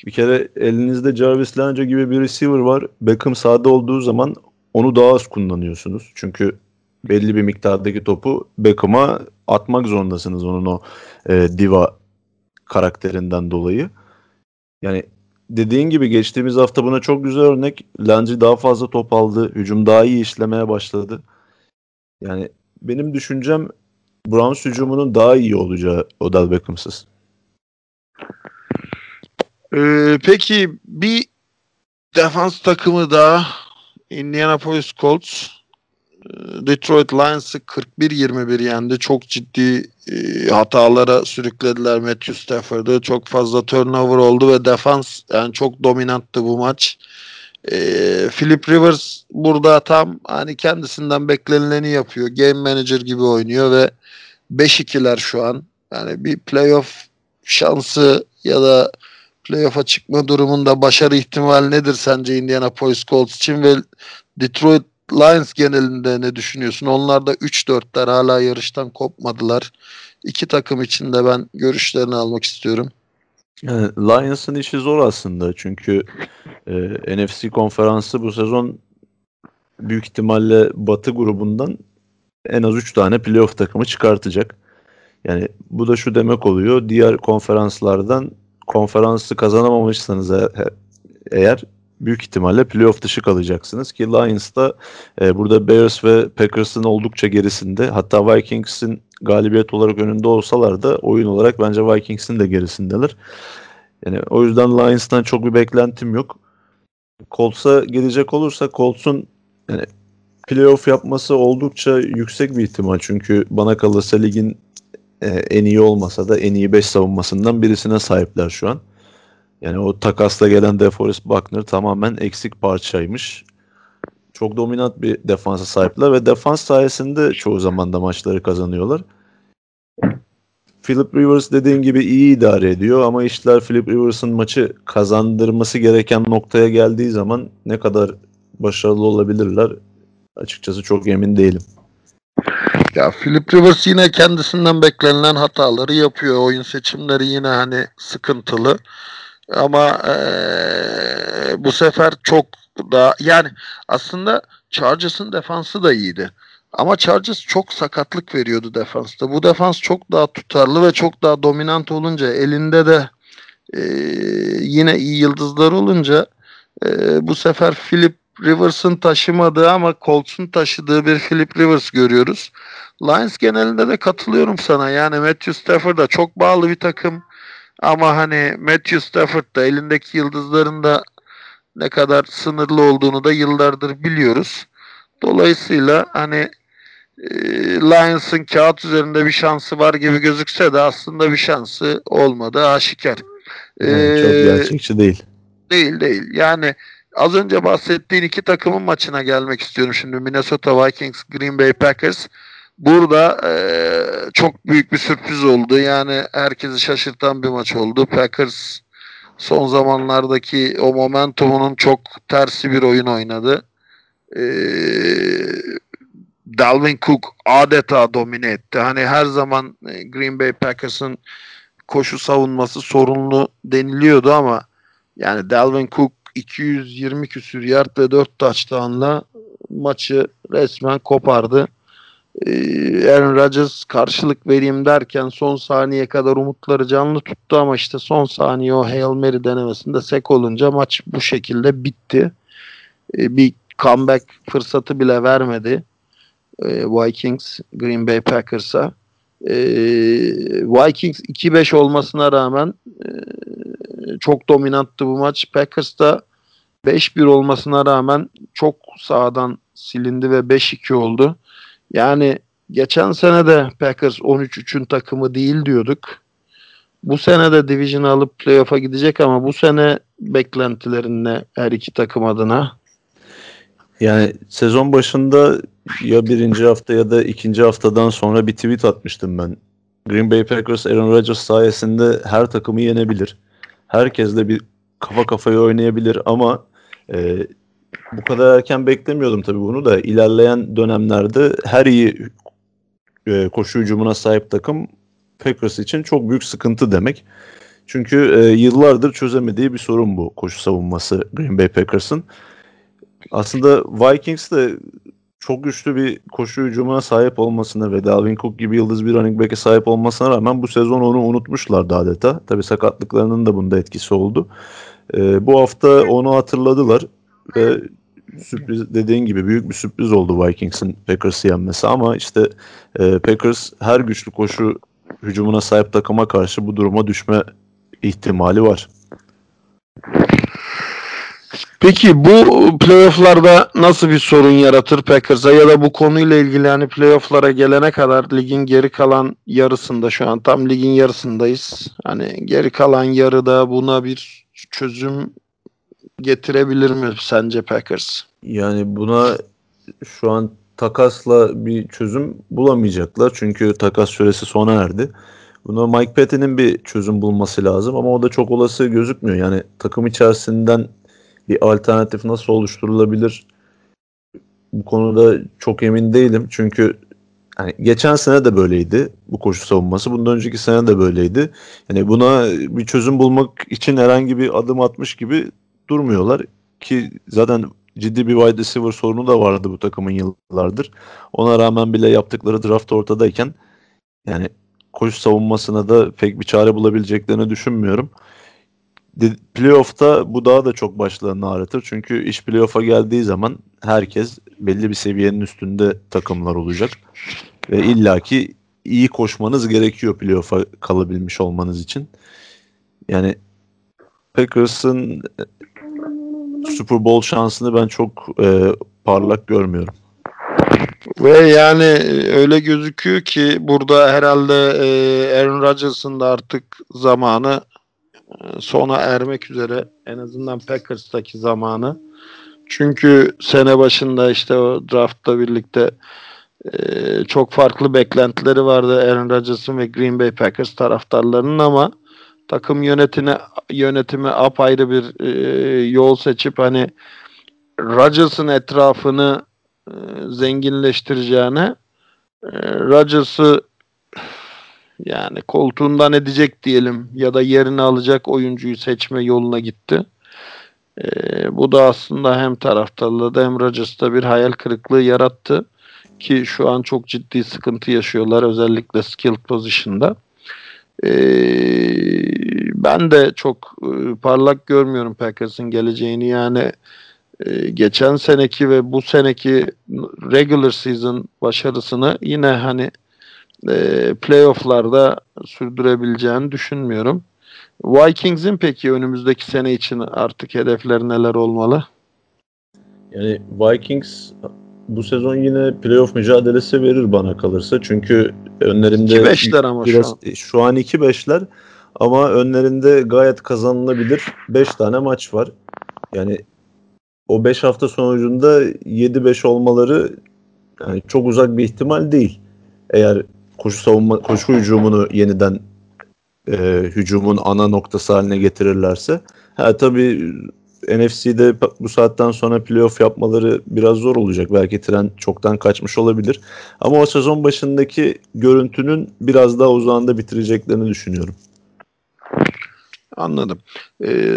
Bir kere elinizde Jarvis Landry gibi bir receiver var. Beckham sahada olduğu zaman onu daha az kullanıyorsunuz. Çünkü belli bir miktardaki topu Beckham'a atmak zorundasınız onun o e, diva karakterinden dolayı. Yani dediğin gibi geçtiğimiz hafta buna çok güzel örnek. Landry daha fazla top aldı. Hücum daha iyi işlemeye başladı. Yani benim düşüncem Browns hücumunun daha iyi olacağı Odell Beckham'sız.
Ee, peki bir defans takımı daha Indianapolis Colts Detroit Lions'ı 41-21 yendi. Çok ciddi e, hatalara sürüklediler Matthew Stafford'ı. Çok fazla turnover oldu ve defans yani çok dominanttı bu maç. E, Philip Rivers burada tam hani kendisinden beklenileni yapıyor. Game manager gibi oynuyor ve 5-2'ler şu an. Yani bir playoff şansı ya da playoff'a çıkma durumunda başarı ihtimali nedir sence Indianapolis Colts için ve Detroit Lions genelinde ne düşünüyorsun? Onlar da 3-4'ler hala yarıştan kopmadılar. İki takım için de ben görüşlerini almak istiyorum.
Yani Lions'ın işi zor aslında çünkü e, NFC konferansı bu sezon büyük ihtimalle Batı grubundan en az 3 tane playoff takımı çıkartacak. Yani bu da şu demek oluyor. Diğer konferanslardan konferansı kazanamamışsanız eğer büyük ihtimalle playoff dışı kalacaksınız ki Lions da e, burada Bears ve Packers'ın oldukça gerisinde. Hatta Vikings'in galibiyet olarak önünde olsalar da oyun olarak bence Vikings'in de gerisindeler. Yani o yüzden Lions'tan çok bir beklentim yok. Colts'a gelecek olursa Colts'un yani playoff yapması oldukça yüksek bir ihtimal. Çünkü bana kalırsa ligin e, en iyi olmasa da en iyi 5 savunmasından birisine sahipler şu an. Yani o takasla gelen DeForest Buckner tamamen eksik parçaymış. Çok dominant bir defansa sahipler ve defans sayesinde çoğu zaman da maçları kazanıyorlar. Philip Rivers dediğin gibi iyi idare ediyor ama işler Philip Rivers'ın maçı kazandırması gereken noktaya geldiği zaman ne kadar başarılı olabilirler açıkçası çok emin değilim.
Ya Philip Rivers yine kendisinden beklenilen hataları yapıyor. Oyun seçimleri yine hani sıkıntılı. Ama ee, bu sefer çok daha yani aslında Chargers'ın defansı da iyiydi. Ama Chargers çok sakatlık veriyordu defansta. Bu defans çok daha tutarlı ve çok daha dominant olunca elinde de e, yine iyi yıldızlar olunca e, bu sefer Philip Rivers'ın taşımadığı ama Colts'un taşıdığı bir Philip Rivers görüyoruz. Lions genelinde de katılıyorum sana. Yani Matthew Stafford da çok bağlı bir takım. Ama hani Matthew Stafford da elindeki yıldızların da ne kadar sınırlı olduğunu da yıllardır biliyoruz. Dolayısıyla hani e, Lions'ın kağıt üzerinde bir şansı var gibi gözükse de aslında bir şansı olmadı aşikar.
Yani çok gerçekçi değil.
Değil değil. Yani az önce bahsettiğin iki takımın maçına gelmek istiyorum şimdi. Minnesota Vikings, Green Bay Packers. Burada e, çok büyük bir sürpriz oldu. Yani herkesi şaşırtan bir maç oldu. Packers son zamanlardaki o momentumunun çok tersi bir oyun oynadı. E, Dalvin Cook adeta domine etti. Hani her zaman Green Bay Packers'ın koşu savunması sorunlu deniliyordu ama yani Dalvin Cook 220 küsür yard ve 4 touchdown'la maçı resmen kopardı. Aaron Rodgers karşılık vereyim derken son saniye kadar umutları canlı tuttu ama işte son saniye o Hail Mary denemesinde sek olunca maç bu şekilde bitti. Bir comeback fırsatı bile vermedi Vikings Green Bay Packers'a. Vikings 2-5 olmasına rağmen çok dominanttı bu maç. Packers da 5-1 olmasına rağmen çok sağdan silindi ve 5-2 oldu. Yani geçen sene de Packers 13-3'ün takımı değil diyorduk. Bu sene de division alıp playoff'a gidecek ama bu sene beklentilerin ne her iki takım adına?
Yani sezon başında ya birinci hafta ya da ikinci haftadan sonra bir tweet atmıştım ben. Green Bay Packers Aaron Rodgers sayesinde her takımı yenebilir. Herkesle bir kafa kafaya oynayabilir ama e, bu kadar erken beklemiyordum tabii bunu da. ilerleyen dönemlerde her iyi e, koşu hücumuna sahip takım Packers için çok büyük sıkıntı demek. Çünkü e, yıllardır çözemediği bir sorun bu koşu savunması Green Bay Packers'ın. Aslında Vikings de çok güçlü bir koşu hücumuna sahip olmasına ve Dalvin Cook gibi yıldız bir running back'e sahip olmasına rağmen bu sezon onu unutmuşlardı adeta. Tabii sakatlıklarının da bunda etkisi oldu. E, bu hafta onu hatırladılar ve sürpriz dediğin gibi büyük bir sürpriz oldu Vikings'in Packers'ı yenmesi ama işte e, Packers her güçlü koşu hücumuna sahip takıma karşı bu duruma düşme ihtimali var.
Peki bu playofflarda nasıl bir sorun yaratır Packers'a ya da bu konuyla ilgili hani playofflara gelene kadar ligin geri kalan yarısında şu an tam ligin yarısındayız. Hani geri kalan yarıda buna bir çözüm getirebilir mi sence Packers?
Yani buna şu an takasla bir çözüm bulamayacaklar. Çünkü takas süresi sona erdi. Buna Mike Patton'in bir çözüm bulması lazım ama o da çok olası gözükmüyor. Yani takım içerisinden bir alternatif nasıl oluşturulabilir? Bu konuda çok emin değilim. Çünkü yani geçen sene de böyleydi bu koşu savunması. Bundan önceki sene de böyleydi. Yani buna bir çözüm bulmak için herhangi bir adım atmış gibi durmuyorlar ki zaten ciddi bir wide receiver sorunu da vardı bu takımın yıllardır. Ona rağmen bile yaptıkları draft ortadayken yani koşu savunmasına da pek bir çare bulabileceklerini düşünmüyorum. playoff'ta bu daha da çok başlarını ağrıtır. Çünkü iş playoff'a geldiği zaman herkes belli bir seviyenin üstünde takımlar olacak. Ve illaki iyi koşmanız gerekiyor playoff'a kalabilmiş olmanız için. Yani Packers'ın Super Bowl şansını ben çok e, parlak görmüyorum.
Ve yani öyle gözüküyor ki burada herhalde e, Aaron Rodgers'ın da artık zamanı e, sona ermek üzere en azından Packers'taki zamanı. Çünkü sene başında işte o draftla birlikte e, çok farklı beklentileri vardı Aaron Rodgers'ın ve Green Bay Packers taraftarlarının ama takım yönetine yönetimi apayrı bir e, yol seçip hani Rodgers'ın etrafını e, zenginleştireceğine e, Rodgers'ı yani koltuğundan edecek diyelim ya da yerini alacak oyuncuyu seçme yoluna gitti. E, bu da aslında hem taraftarlarda hem Rodgers'ta bir hayal kırıklığı yarattı ki şu an çok ciddi sıkıntı yaşıyorlar özellikle skilled position'da. E, ben de çok e, parlak görmüyorum Packers'ın geleceğini yani e, geçen seneki ve bu seneki regular season başarısını yine hani e, playofflarda sürdürebileceğini düşünmüyorum. Vikings'in peki önümüzdeki sene için artık hedefleri neler olmalı?
Yani Vikings bu sezon yine playoff mücadelesi verir bana kalırsa. Çünkü önlerinde
2-5'ler ama
biraz,
şu an.
Şu an 2-5'ler ama önlerinde gayet kazanılabilir 5 tane maç var. Yani o 5 hafta sonucunda 7-5 olmaları yani çok uzak bir ihtimal değil. Eğer koşu savunma koşu hücumunu yeniden e, hücumun ana noktası haline getirirlerse. Ha tabii NFC'de bu saatten sonra playoff yapmaları biraz zor olacak. Belki tren çoktan kaçmış olabilir. Ama o sezon başındaki görüntünün biraz daha uzağında bitireceklerini düşünüyorum.
Anladım. Ee,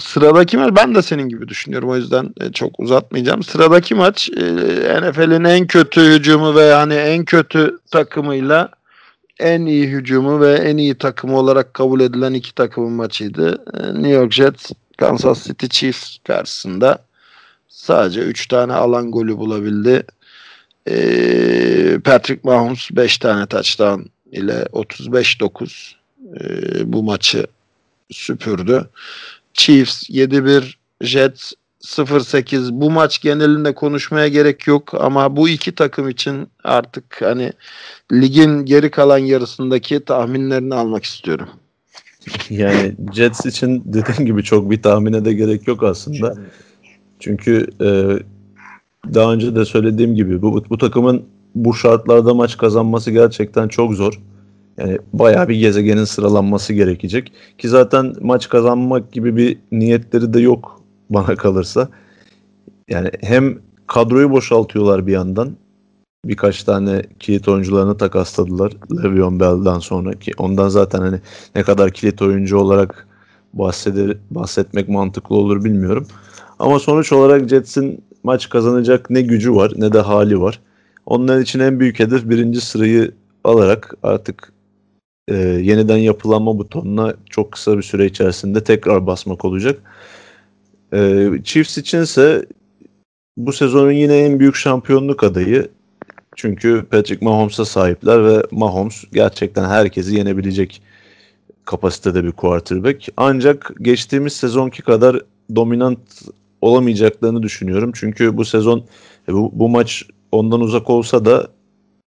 sıradaki maç ben de senin gibi düşünüyorum. O yüzden e, çok uzatmayacağım. Sıradaki maç e, NFL'in en kötü hücumu ve yani en kötü takımıyla en iyi hücumu ve en iyi takımı olarak kabul edilen iki takımın maçıydı. E, New York Jets Kansas City Chiefs karşısında sadece 3 tane alan golü bulabildi. Ee, Patrick Mahomes 5 tane touchdown ile 35-9 e, bu maçı süpürdü. Chiefs 7-1, Jets 0-8. Bu maç genelinde konuşmaya gerek yok ama bu iki takım için artık hani ligin geri kalan yarısındaki tahminlerini almak istiyorum.
Yani Jets için dediğim gibi çok bir tahmine de gerek yok aslında. Çünkü e, daha önce de söylediğim gibi bu, bu takımın bu şartlarda maç kazanması gerçekten çok zor. Yani bayağı bir gezegenin sıralanması gerekecek. Ki zaten maç kazanmak gibi bir niyetleri de yok bana kalırsa. Yani hem kadroyu boşaltıyorlar bir yandan. Birkaç tane kilit oyuncularını takasladılar Le'Veon Bell'dan sonra ki ondan zaten hani ne kadar kilit oyuncu olarak bahseder, bahsetmek mantıklı olur bilmiyorum. Ama sonuç olarak Jets'in maç kazanacak ne gücü var ne de hali var. Onlar için en büyük hedef birinci sırayı alarak artık e, yeniden yapılanma butonuna çok kısa bir süre içerisinde tekrar basmak olacak. E, Chiefs içinse bu sezonun yine en büyük şampiyonluk adayı. Çünkü Patrick Mahomes'a sahipler ve Mahomes gerçekten herkesi yenebilecek kapasitede bir quarterback. Ancak geçtiğimiz sezonki kadar dominant olamayacaklarını düşünüyorum. Çünkü bu sezon bu, bu maç ondan uzak olsa da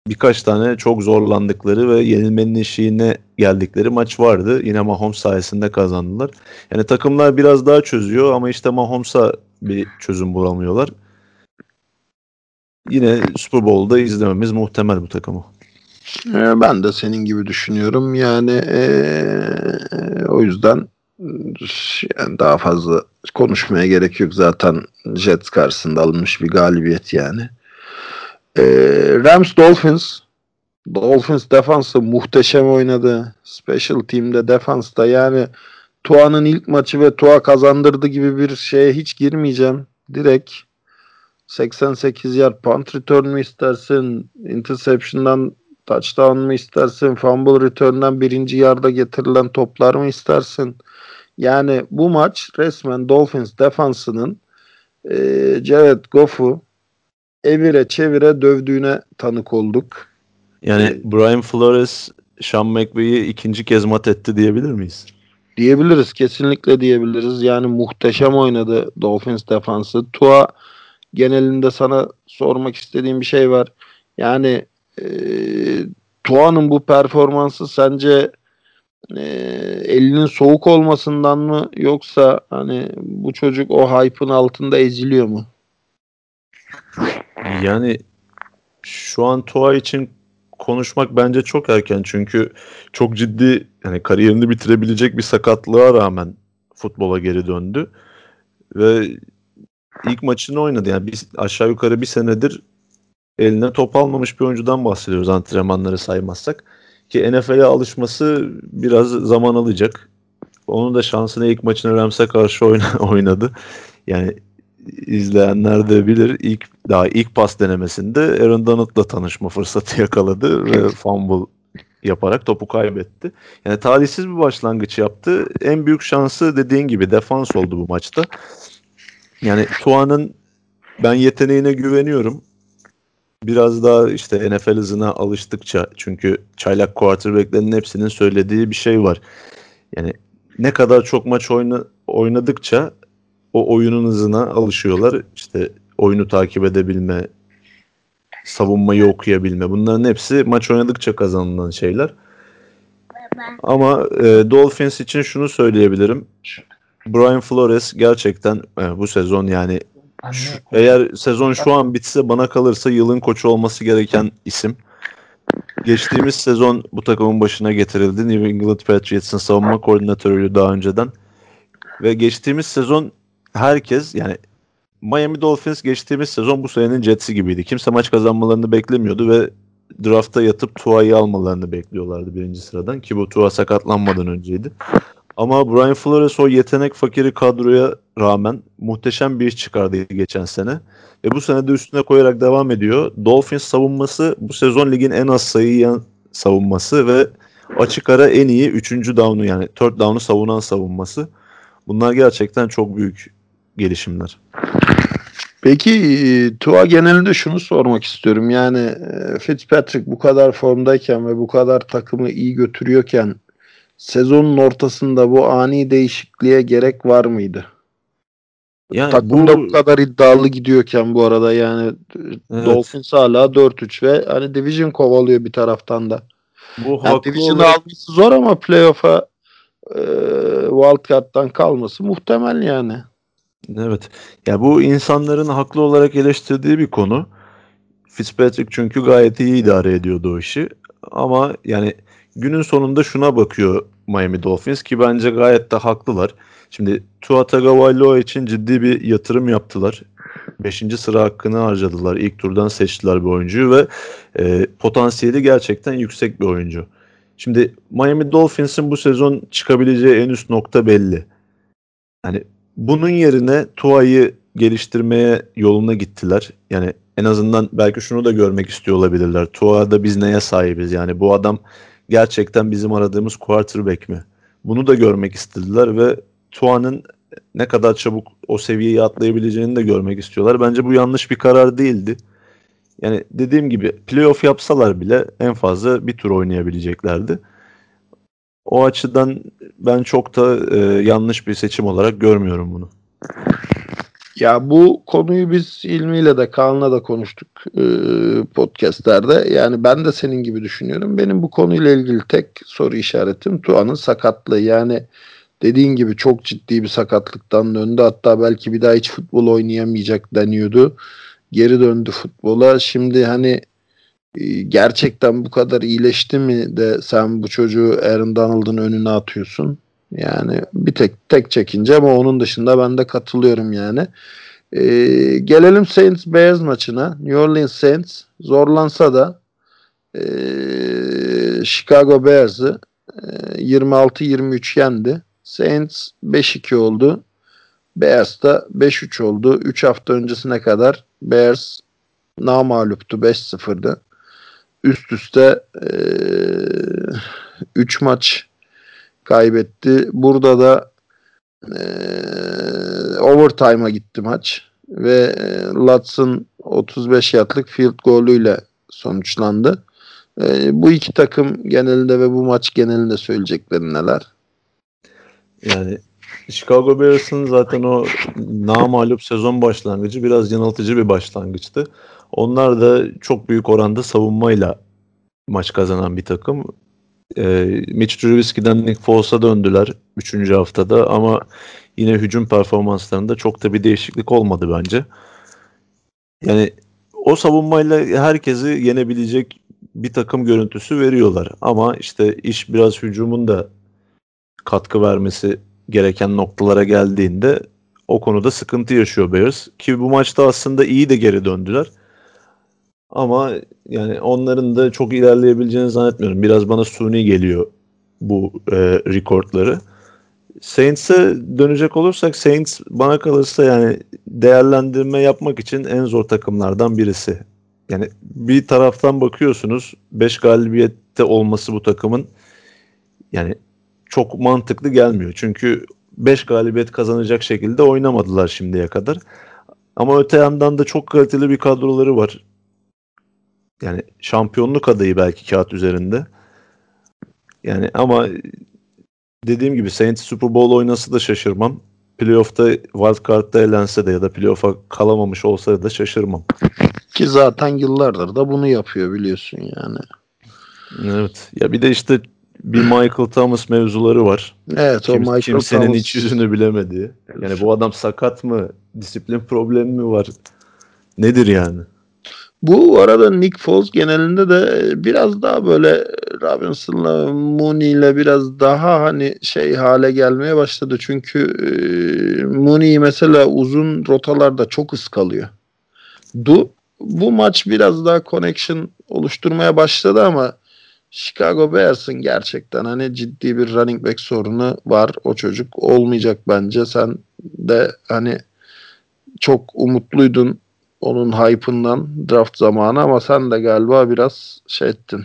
birkaç tane çok zorlandıkları ve yenilmenin eşiğine geldikleri maç vardı. Yine Mahomes sayesinde kazandılar. Yani takımlar biraz daha çözüyor ama işte Mahomes'a bir çözüm bulamıyorlar. Yine Super Bowl'da izlememiz muhtemel bu takımı.
Ee, ben de senin gibi düşünüyorum. Yani ee, o yüzden yani daha fazla konuşmaya gerek yok. Zaten Jets karşısında alınmış bir galibiyet yani. Ee, Rams Dolphins Dolphins defansı muhteşem oynadı. Special team'de defansta yani Tua'nın ilk maçı ve Tua kazandırdı gibi bir şeye hiç girmeyeceğim. Direkt 88 yard punt return mü istersin? Interception'dan touchdown mı istersin? Fumble return'dan birinci yarda getirilen toplar mı istersin? Yani bu maç resmen Dolphins defansının e, Jared Goff'u evire çevire dövdüğüne tanık olduk.
Yani
Ee,
Brian Flores, Sean McVay'i ikinci kez mat etti diyebilir miyiz?
Diyebiliriz. Kesinlikle diyebiliriz. Yani muhteşem oynadı Dolphins defansı. Tua genelinde sana sormak istediğim bir şey var. Yani e, Tua'nın bu performansı sence e, elinin soğuk olmasından mı yoksa hani bu çocuk o hype'ın altında eziliyor mu?
Yani şu an Tua için konuşmak bence çok erken çünkü çok ciddi yani kariyerini bitirebilecek bir sakatlığa rağmen futbola geri döndü ve ilk maçını oynadı. Yani bir, aşağı yukarı bir senedir eline top almamış bir oyuncudan bahsediyoruz antrenmanları saymazsak. Ki NFL'e alışması biraz zaman alacak. Onun da şansını ilk maçını Rams'e karşı oyna- <laughs> oynadı. Yani izleyenler de bilir ilk daha ilk pas denemesinde Aaron Donald'la tanışma fırsatı yakaladı ve fumble yaparak topu kaybetti. Yani talihsiz bir başlangıç yaptı. En büyük şansı dediğin gibi defans oldu bu maçta. Yani Tua'nın ben yeteneğine güveniyorum. Biraz daha işte NFL hızına alıştıkça çünkü çaylak quarterback'lerin hepsinin söylediği bir şey var. Yani ne kadar çok maç oyna, oynadıkça o oyunun hızına alışıyorlar. İşte oyunu takip edebilme, savunmayı okuyabilme. Bunların hepsi maç oynadıkça kazanılan şeyler. Ama e, Dolphins için şunu söyleyebilirim. Brian Flores gerçekten e, bu sezon yani şu- eğer sezon şu an bitse bana kalırsa yılın koçu olması gereken isim. Geçtiğimiz sezon bu takımın başına getirildi. New England Patriots'ın savunma koordinatörüydü daha önceden. Ve geçtiğimiz sezon herkes yani Miami Dolphins geçtiğimiz sezon bu senenin Jets'i gibiydi. Kimse maç kazanmalarını beklemiyordu ve drafta yatıp Tua'yı almalarını bekliyorlardı birinci sıradan ki bu Tua sakatlanmadan önceydi. Ama Brian Flores o yetenek fakiri kadroya rağmen muhteşem bir iş çıkardı geçen sene. Ve bu sene de üstüne koyarak devam ediyor. Dolphins savunması bu sezon ligin en az sayı savunması ve açık ara en iyi 3. down'u yani 4 down'u savunan savunması. Bunlar gerçekten çok büyük gelişimler.
Peki e, Tua genelinde şunu sormak istiyorum. Yani e, Fitzpatrick bu kadar formdayken ve bu kadar takımı iyi götürüyorken sezonun ortasında bu ani değişikliğe gerek var mıydı?
Yani
Takımda
bu,
bu kadar iddialı gidiyorken bu arada yani
Evet.
Dolphins hala 4-3 ve hani division kovalıyor bir taraftan da.
bu
Yani division'ı
olarak
alması zor ama playoff'a e, wildcard'dan kalması muhtemel yani.
Evet. Ya bu insanların haklı olarak eleştirdiği bir konu. Fitzpatrick çünkü gayet iyi idare ediyordu o işi. Ama yani günün sonunda şuna bakıyor Miami Dolphins ki bence gayet de haklılar. Şimdi Tua Tagovailoa için ciddi bir yatırım yaptılar. Beşinci sıra hakkını harcadılar. İlk turdan seçtiler bir oyuncuyu ve e, potansiyeli gerçekten yüksek bir oyuncu. Şimdi Miami Dolphins'in bu sezon çıkabileceği en üst nokta belli. Yani bunun yerine Tua'yı geliştirmeye yoluna gittiler. Yani en azından belki şunu da görmek istiyor olabilirler. Tua'da biz neye sahibiz? Yani bu adam gerçekten bizim aradığımız quarterback mi? Bunu da görmek istediler ve Tua'nın ne kadar çabuk o seviyeyi atlayabileceğini de görmek istiyorlar. Bence bu yanlış bir karar değildi. Yani dediğim gibi playoff yapsalar bile en fazla bir tur oynayabileceklerdi. O açıdan ben çok da e, yanlış bir seçim olarak görmüyorum bunu.
Ya bu konuyu biz ilmiyle de Kaan'la da konuştuk e, podcastlerde. Yani ben de senin gibi düşünüyorum. Benim bu konuyla ilgili tek soru işaretim Tua'nın sakatlığı. Yani dediğin gibi çok ciddi bir sakatlıktan döndü. Hatta belki bir daha hiç futbol oynayamayacak deniyordu. Geri döndü futbola. Şimdi hani e, gerçekten bu kadar iyileşti mi de sen bu çocuğu Aaron Donald'ın önüne atıyorsun. Yani bir tek tek çekince ama onun dışında ben de katılıyorum yani. Ee, gelelim Saints Bears maçına. New Orleans Saints zorlansa da ee, Chicago Bears'ı ee, 26-23 yendi. Saints 5-2 oldu. Bears da 5-3 oldu. 3 hafta öncesine kadar Bears namaluptu 5-0'dı. Üst üste 3 maç kaybetti. Burada da e, overtime'a gitti maç ve Lutz'ın 35 yardlık field golüyle sonuçlandı. E, bu iki takım genelinde ve bu maç genelinde söyleyecekleri neler?
Yani Chicago Bears'ın zaten o namalup sezon başlangıcı biraz yanıltıcı bir başlangıçtı. Onlar da çok büyük oranda savunmayla maç kazanan bir takım. Ee, Mitch Trubisky'den Nick Foles'a döndüler 3. haftada ama yine hücum performanslarında çok da bir değişiklik olmadı bence. Yani o savunmayla herkesi yenebilecek bir takım görüntüsü veriyorlar. Ama işte iş biraz hücumun da katkı vermesi gereken noktalara geldiğinde o konuda sıkıntı yaşıyor Bears. Ki bu maçta aslında iyi de geri döndüler. Ama yani onların da çok ilerleyebileceğini zannetmiyorum. Biraz bana suni geliyor bu e, rekordları. Saints'e dönecek olursak Saints bana kalırsa yani değerlendirme yapmak için en zor takımlardan birisi. Yani bir taraftan bakıyorsunuz 5 galibiyette olması bu takımın yani çok mantıklı gelmiyor. Çünkü 5 galibiyet kazanacak şekilde oynamadılar şimdiye kadar. Ama öte yandan da çok kaliteli bir kadroları var. Yani şampiyonluk adayı belki kağıt üzerinde. Yani ama dediğim gibi Saints Super Bowl oynası da şaşırmam. Playoff'ta wildcard'da elense de ya da playoff'a kalamamış olsa da şaşırmam.
Ki zaten yıllardır da bunu yapıyor biliyorsun yani.
Evet. Ya bir de işte bir Michael Thomas mevzuları var.
Evet
Kim,
o Michael
kimsenin
Thomas.
iç yüzünü bilemediği. Yani bu adam sakat mı? Disiplin problemi mi var? Nedir yani?
Bu arada Nick Foles genelinde de biraz daha böyle Robinson'la Mooney'le biraz daha hani şey hale gelmeye başladı. Çünkü e, Mooney mesela uzun rotalarda çok ıskalıyor. Du, bu maç biraz daha connection oluşturmaya başladı ama Chicago Bears'ın gerçekten hani ciddi bir running back sorunu var. O çocuk olmayacak bence. Sen de hani çok umutluydun onun hype'ından draft zamanı ama sen de galiba biraz şey ettin.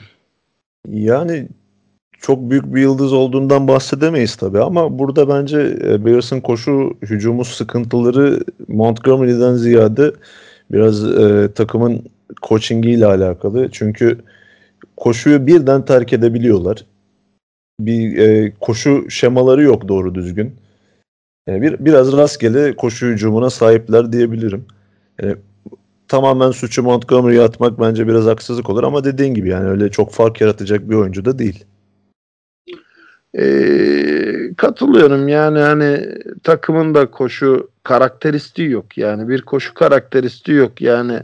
Yani çok büyük bir yıldız olduğundan bahsedemeyiz tabii ama burada bence e, Bears'ın koşu hücumu sıkıntıları Montgomery'den ziyade biraz e, takımın coachingiyle alakalı. Çünkü koşuyu birden terk edebiliyorlar. Bir e, koşu şemaları yok doğru düzgün. E, bir biraz rastgele koşu hücumuna sahipler diyebilirim. E, tamamen suçu Montgomery'e atmak bence biraz haksızlık olur ama dediğin gibi yani öyle çok fark yaratacak bir oyuncu da değil.
Ee, katılıyorum yani hani takımın da koşu karakteristiği yok yani bir koşu karakteristiği yok yani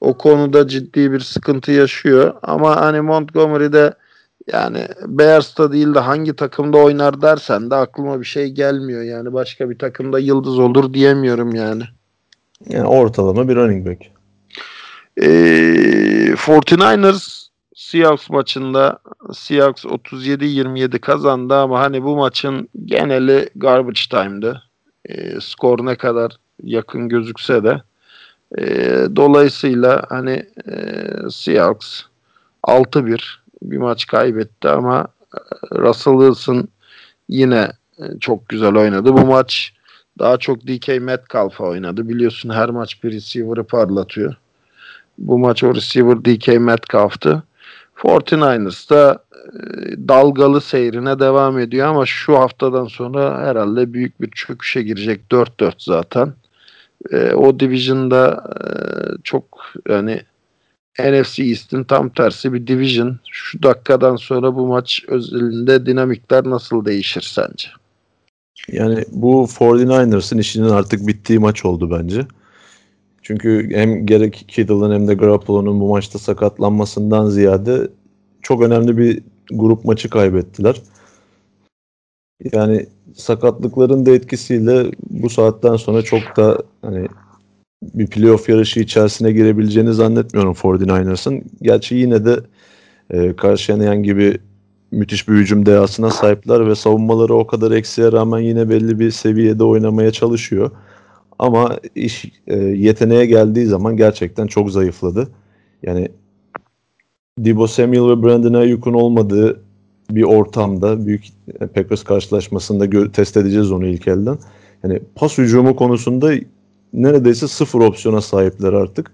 o konuda ciddi bir sıkıntı yaşıyor ama hani Montgomery'de yani Bears'ta değil de hangi takımda oynar dersen de aklıma bir şey gelmiyor yani başka bir takımda yıldız olur diyemiyorum yani.
Yani ortalama bir running back.
Ee, 49ers Seahawks maçında Seahawks 37-27 kazandı ama hani bu maçın geneli garbage time'dı. Ee, skor ne kadar yakın gözükse de e, dolayısıyla hani e, Seahawks 6-1 bir maç kaybetti ama e, Russell Wilson yine e, çok güzel oynadı. Bu maç daha çok DK Metcalf'a oynadı. Biliyorsun her maç bir receiver'ı parlatıyor. Bu maç o receiver DK Metcalf'tı. 49ers da e, dalgalı seyrine devam ediyor ama şu haftadan sonra herhalde büyük bir çöküşe girecek 4-4 zaten. E, o division'da e, çok yani NFC East'in tam tersi bir division. Şu dakikadan sonra bu maç özelinde dinamikler nasıl değişir sence?
Yani bu 49ers'ın işinin artık bittiği maç oldu bence. Çünkü hem gerek Kittle'ın hem de Garoppolo'nun bu maçta sakatlanmasından ziyade çok önemli bir grup maçı kaybettiler. Yani sakatlıkların da etkisiyle bu saatten sonra çok da hani bir playoff yarışı içerisine girebileceğini zannetmiyorum 49ers'ın. Gerçi yine de e, karşılayan gibi müthiş bir hücum dehasına sahipler ve savunmaları o kadar eksiğe rağmen yine belli bir seviyede oynamaya çalışıyor. Ama iş e, yeteneğe geldiği zaman gerçekten çok zayıfladı. Yani Debo Samuel ve Brandon Ayuk'un olmadığı bir ortamda büyük Packers karşılaşmasında gö- test edeceğiz onu ilk elden. Yani pas hücumu konusunda neredeyse sıfır opsiyona sahipler artık.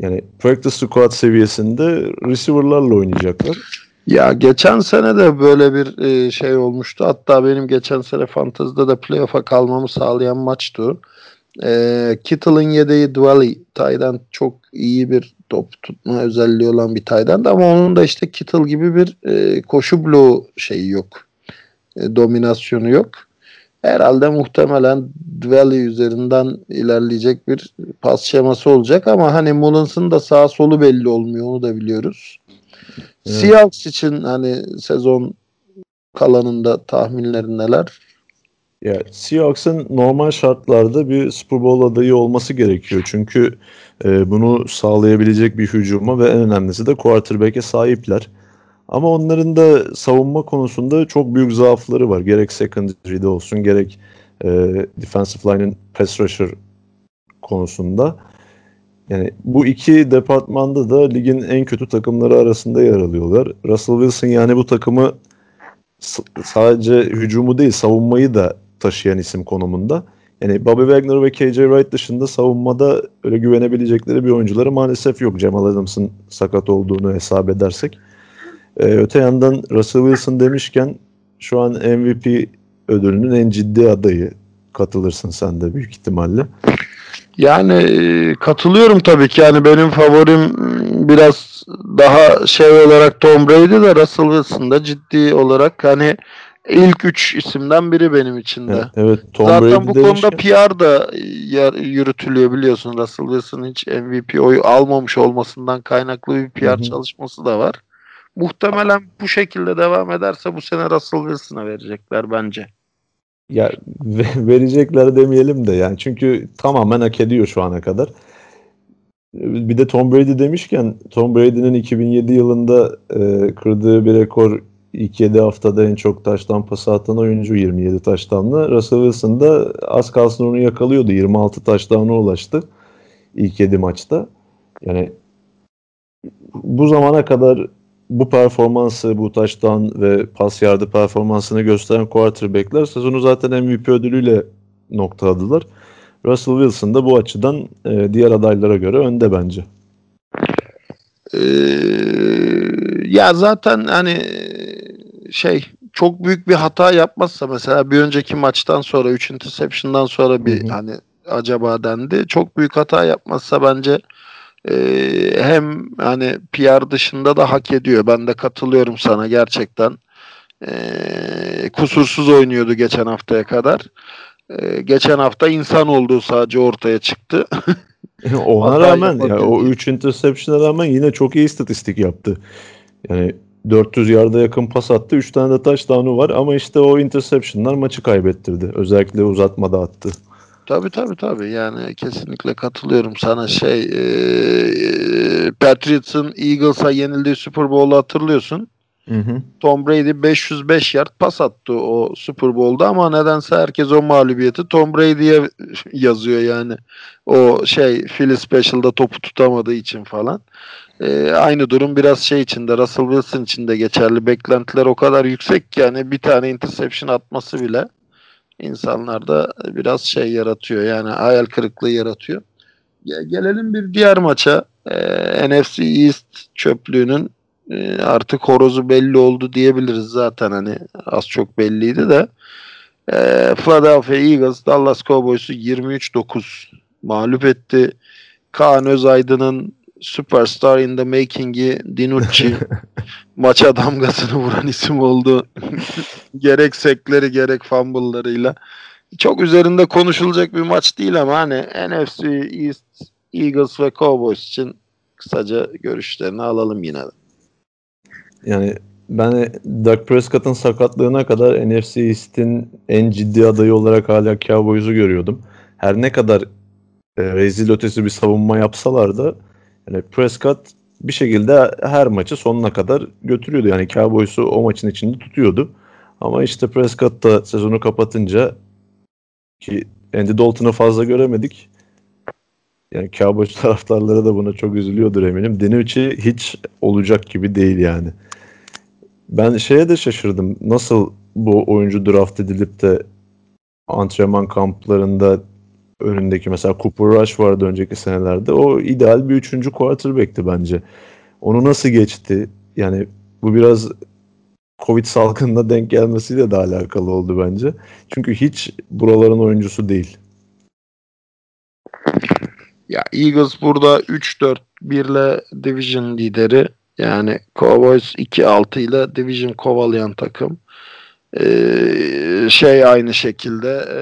Yani practice squad seviyesinde receiver'larla oynayacaklar.
Ya geçen sene de böyle bir e, şey olmuştu. Hatta benim geçen sene Fantez'de de playoff'a kalmamı sağlayan maçtı. E, Kittle'ın yedeği Dwally. Tayden çok iyi bir top tutma özelliği olan bir Tayden ama onun da işte Kittle gibi bir e, koşu bloğu şeyi yok. E, dominasyonu yok. Herhalde muhtemelen Dwally üzerinden ilerleyecek bir pas şeması olacak ama hani Mullins'ın da sağ solu belli olmuyor onu da biliyoruz.
Evet.
Seahawks için hani sezon kalanında tahminlerin neler?
Ya Seahawks'ın normal şartlarda bir Super Bowl adayı olması gerekiyor. Çünkü e, bunu sağlayabilecek bir hücuma ve en önemlisi de quarterback'e sahipler. Ama onların da savunma konusunda çok büyük zaafları var. Gerek secondary'de olsun gerek e, defensive line'in pass rusher konusunda. Yani bu iki departmanda da ligin en kötü takımları arasında yer alıyorlar. Russell Wilson yani bu takımı sadece hücumu değil savunmayı da taşıyan isim konumunda. Yani Bobby Wagner ve KJ Wright dışında savunmada öyle güvenebilecekleri bir oyuncuları maalesef yok. Jamal Adams'ın sakat olduğunu hesap edersek. Ee, öte yandan Russell Wilson demişken şu an MVP ödülünün en ciddi adayı. Katılırsın sen de büyük ihtimalle.
Yani e, katılıyorum tabii ki. Yani benim favorim m, biraz daha şey olarak Tom Brady de Russell Wilson da ciddi olarak hani ilk üç isimden biri benim için de.
Evet, evet Tom
Zaten
Brady
bu konuda PR da yürütülüyor biliyorsun. Russell Wilson hiç MVP oyu almamış olmasından kaynaklı bir PR
Hı hı.
çalışması da var. Muhtemelen bu şekilde devam ederse bu sene Russell Wilson'a verecekler bence.
Ya <laughs> ve- verecekler demeyelim de yani çünkü tamamen hak ediyor şu ana kadar. Bir de Tom Brady demişken Tom Brady'nin 2007 yılında e, kırdığı bir rekor ilk 7 haftada en çok taştan pas atan oyuncu 27 taştanla. Russell Wilson da az kalsın onu yakalıyordu. 26 taştana ulaştı ilk 7 maçta. Yani bu zamana kadar bu performansı, bu taştan ve pas yardı performansını gösteren quarterback'ler sezonu zaten MVP ödülüyle noktaladılar. Russell Wilson da bu açıdan e, diğer adaylara göre önde bence.
Ee, ya zaten hani şey çok büyük bir hata yapmazsa mesela bir önceki maçtan sonra 3 interception'dan sonra bir
Hı hı.
hani acaba dendi. Çok büyük hata yapmazsa bence e, hem hani PR dışında da hak ediyor. Ben de katılıyorum sana gerçekten. E, kusursuz oynuyordu geçen haftaya kadar. E, geçen hafta insan olduğu sadece ortaya çıktı. <laughs>
Ona
Hata
rağmen ya, o 3 interception'a rağmen yine çok iyi istatistik yaptı. Yani 400 yarda yakın pas attı. 3 tane de touchdown'u var ama işte o interception'lar maçı kaybettirdi. Özellikle uzatmada attı.
Tabii tabii tabii yani kesinlikle katılıyorum sana şey e, Patriots'ın Eagles'a yenildiği Super Bowl'u hatırlıyorsun.
Hı hı.
Tom Brady 505 yard pas attı o Super Bowl'da ama nedense herkes o mağlubiyeti Tom Brady'ye <laughs> yazıyor yani. O şey Philly Special'da topu tutamadığı için falan. E, aynı durum biraz şey için de Russell Wilson için de geçerli. Beklentiler o kadar yüksek ki yani bir tane interception atması bile insanlarda biraz şey yaratıyor yani hayal kırıklığı yaratıyor. Ge- Gelelim bir diğer maça. Ee, NFC East çöplüğünün e, artık horozu belli oldu diyebiliriz zaten hani az çok belliydi de. Ee, Philadelphia Eagles Dallas Cowboys'u 23-9 mağlup etti. Kaan Özaydın'ın Superstar in the Making'i Dinucci <laughs> maça damgasını vuran isim oldu. <laughs> gerek sekleri gerek fumble'larıyla. Çok üzerinde konuşulacak bir maç değil ama hani NFC East Eagles ve Cowboys için kısaca görüşlerini alalım yine de.
Yani ben Dak Prescott'ın sakatlığına kadar NFC East'in en ciddi adayı olarak hala Cowboys'u görüyordum. Her ne kadar e, rezil ötesi bir savunma yapsalar da yani Prescott bir şekilde her maçı sonuna kadar götürüyordu. Yani Cowboys'u o maçın içinde tutuyordu. Ama işte Prescott da sezonu kapatınca ki Andy Dalton'ı fazla göremedik. Yani Cowboys <laughs> taraftarları da buna çok üzülüyordur eminim. Dinucci hiç olacak gibi değil yani. ben şeye de şaşırdım. Nasıl bu oyuncu draft edilip de antrenman kamplarında önündeki mesela Cooper Rush vardı önceki senelerde. O ideal bir üçüncü quarterback'ti bence. Onu nasıl geçti? Yani bu biraz Covid salgınına denk gelmesiyle de alakalı oldu bence. Çünkü hiç buraların oyuncusu değil.
Ya Eagles burada 3-4-1 ile division lideri. Yani Cowboys 2-6 ile division kovalayan takım. Ee, şey aynı şekilde e,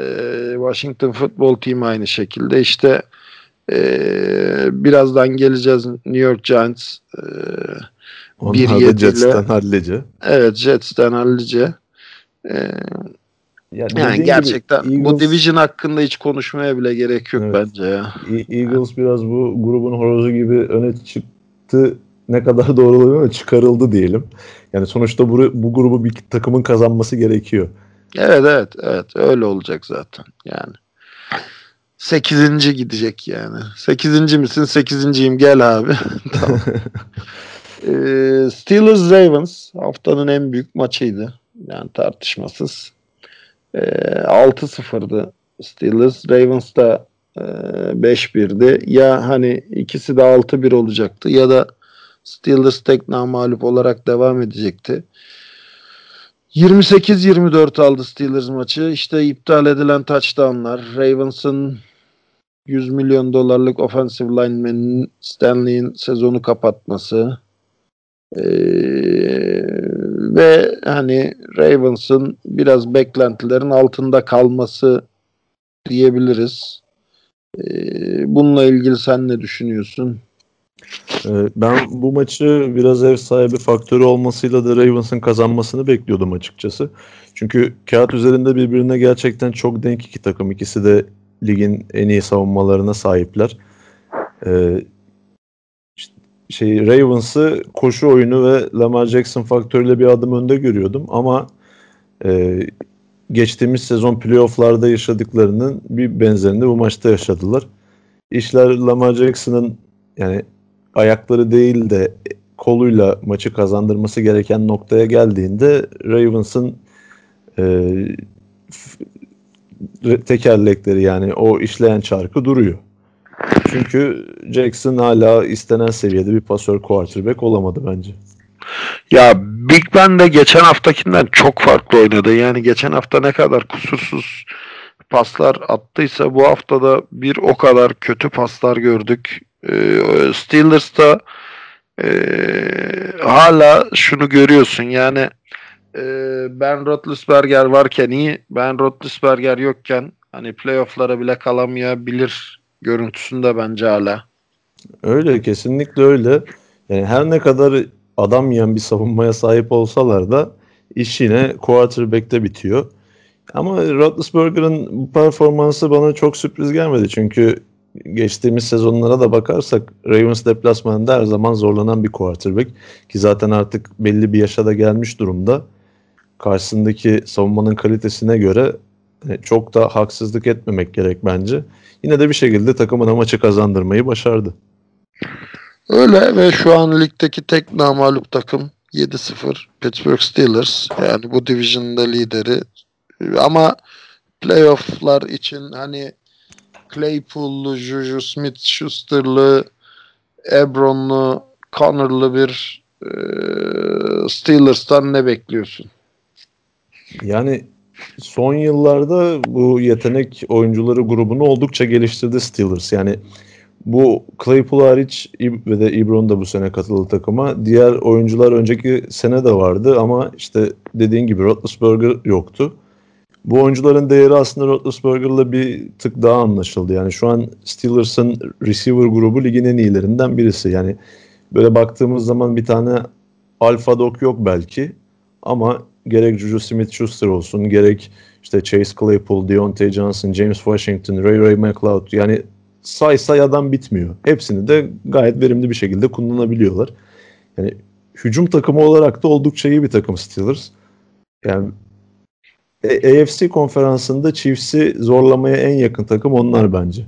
Washington Football Team aynı şekilde işte e, birazdan geleceğiz New York Giants e, Bir
da Jets'ten hallice.
evet Jets'ten hallice e,
Yani,
yani gerçekten
gibi
bu
Eagles-
division hakkında hiç konuşmaya bile gerek yok
Evet.
bence ya.
Eagles biraz bu grubun horozu gibi öne çıktı. Ne kadar <laughs> doğru olabilir ama çıkarıldı diyelim. Yani sonuçta bu, bu grubu bir takımın kazanması gerekiyor.
Evet evet evet öyle olacak zaten yani. Sekizinci gidecek yani. Sekizinci misin? Sekizinciyim gel abi. <laughs> tamam. Ee, Steelers Ravens haftanın en büyük maçıydı. Yani tartışmasız. Ee, 6-0'dı Steelers. Ravens da e, 5-1'di. Ya hani ikisi de 6-1 olacaktı ya da Steelers tek mağlup olarak devam edecekti. 28-24 aldı Steelers maçı. İşte iptal edilen touchdownlar. Ravens'ın 100 milyon dolarlık offensive lineman'in Stanley'in sezonu kapatması. Ee, ve hani Ravens'ın biraz beklentilerin altında kalması diyebiliriz. Ee, bununla ilgili sen ne düşünüyorsun?
Ee, Ben bu maçı biraz ev sahibi faktörü olmasıyla da Ravens'ın kazanmasını bekliyordum açıkçası. Çünkü kağıt üzerinde birbirine gerçekten çok denk iki takım. İkisi de ligin en iyi savunmalarına sahipler. Ee, şey Ravens'ı koşu oyunu ve Lamar Jackson faktörüyle bir adım önde görüyordum ama e, geçtiğimiz sezon playofflarda yaşadıklarının bir benzerini bu maçta yaşadılar. İşler Lamar Jackson'ın yani ayakları değil de koluyla maçı kazandırması gereken noktaya geldiğinde Ravens'ın e, tekerlekleri yani o işleyen çarkı duruyor. Çünkü Jackson hala istenen seviyede bir pasör quarterback olamadı bence.
Ya Big Ben de geçen haftakinden çok farklı oynadı. Yani geçen hafta ne kadar kusursuz paslar attıysa bu hafta da bir o kadar kötü paslar gördük. Ee, Steelers'ta e, hala şunu görüyorsun yani e, Ben Roethlisberger varken iyi, Ben Roethlisberger yokken hani playoff'lara bile kalamayabilir görüntüsünde bence hala.
Öyle kesinlikle öyle. Yani her ne kadar adam yiyen bir savunmaya sahip olsalar da iş yine quarterback'te bitiyor. Ama Roethlisberger'ın bu performansı bana çok sürpriz gelmedi. Çünkü geçtiğimiz sezonlara da bakarsak Ravens deplasmanında her zaman zorlanan bir quarterback. Ki zaten artık belli bir yaşa da gelmiş durumda. Karşısındaki savunmanın kalitesine göre e, çok da haksızlık etmemek gerek bence. Yine de bir şekilde takımına maçı kazandırmayı başardı.
Öyle ve şu an ligdeki tek namalup takım 7-0 Pittsburgh Steelers. Yani bu division'da lideri. Ama playoff'lar için hani Claypool'lu, Juju Smith-Schuster'lı, Ebron'lu, Connor'lı bir e, Steelers'tan ne bekliyorsun?
Yani son yıllarda bu yetenek oyuncuları grubunu oldukça geliştirdi Steelers. Yani bu Claypool hariç ve de Ebron da bu sene katıldı takıma. Diğer oyuncular önceki sene de vardı ama işte dediğin gibi Roethlisberger yoktu. Bu oyuncuların değeri aslında Roethlisberger'la bir tık daha anlaşıldı. Yani şu an Steelers'ın receiver grubu ligin en iyilerinden birisi. Yani böyle baktığımız zaman bir tane alfa dog yok belki ama gerek Juju Smith-Schuster olsun gerek işte Chase Claypool, Deontay Johnson, James Washington, Ray Ray McLeod yani say say adam bitmiyor. Hepsini de gayet verimli bir şekilde kullanabiliyorlar. Yani hücum takımı olarak da oldukça iyi bir takım Steelers. Yani A- AFC konferansında Chiefs'i zorlamaya en yakın takım onlar bence.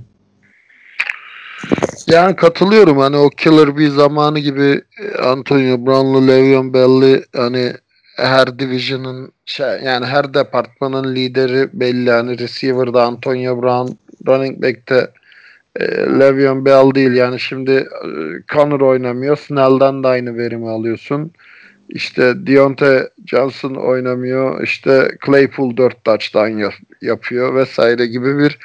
Yani katılıyorum hani o Killer bir zamanı gibi e, Antonio Brown'lu, Le'Veon Bell'li hani her division'ın şey, yani her departmanın lideri belli. Yani receiver'da Antonio Brown, running back'te e, Le'Veon Bell değil. Yani şimdi e, Connor oynamıyor. Snell'den de aynı verimi alıyorsun. İşte Deontay Johnson oynamıyor. İşte Claypool 4 touchdown yap- yapıyor vesaire gibi bir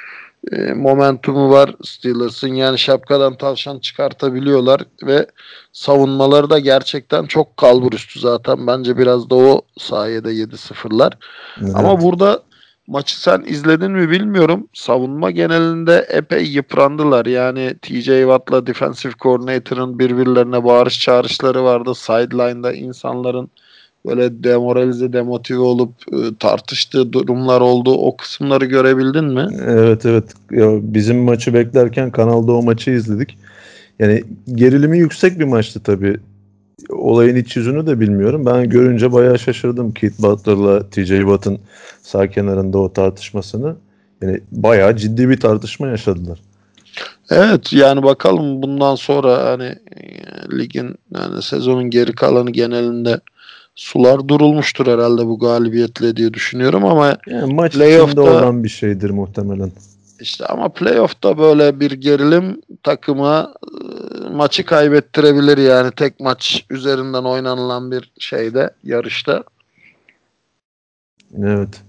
e, momentumu var Steelers'ın. Yani şapkadan tavşan çıkartabiliyorlar ve savunmaları da gerçekten çok kalbur üstü zaten. Bence biraz da o sayede 7-0'lar. Ama burada maçı sen izledin mi bilmiyorum. Savunma genelinde epey yıprandılar. Yani TJ Watt'la defensive coordinator'ın birbirlerine bağırış çağrışları vardı. Sideline'da insanların böyle demoralize, demotive olup e, tartıştığı durumlar oldu. O kısımları görebildin mi?
Evet evet. Ya bizim maçı beklerken kanalda o maçı izledik. Yani gerilimi yüksek bir maçtı tabii. Olayın iç yüzünü de bilmiyorum. Ben görünce bayağı şaşırdım Keith Butler'la TJ Watt'ın sağ kenarında o tartışmasını. Yani bayağı ciddi bir tartışma yaşadılar.
Evet yani bakalım bundan sonra hani ligin yani sezonun geri kalanı genelinde sular durulmuştur herhalde bu galibiyetle diye düşünüyorum ama
Yani maç içinde olan bir şeydir muhtemelen.
işte ama playoff'ta böyle bir gerilim takıma maçı kaybettirebilir yani tek maç üzerinden oynanılan bir şeyde yarışta.
Evet.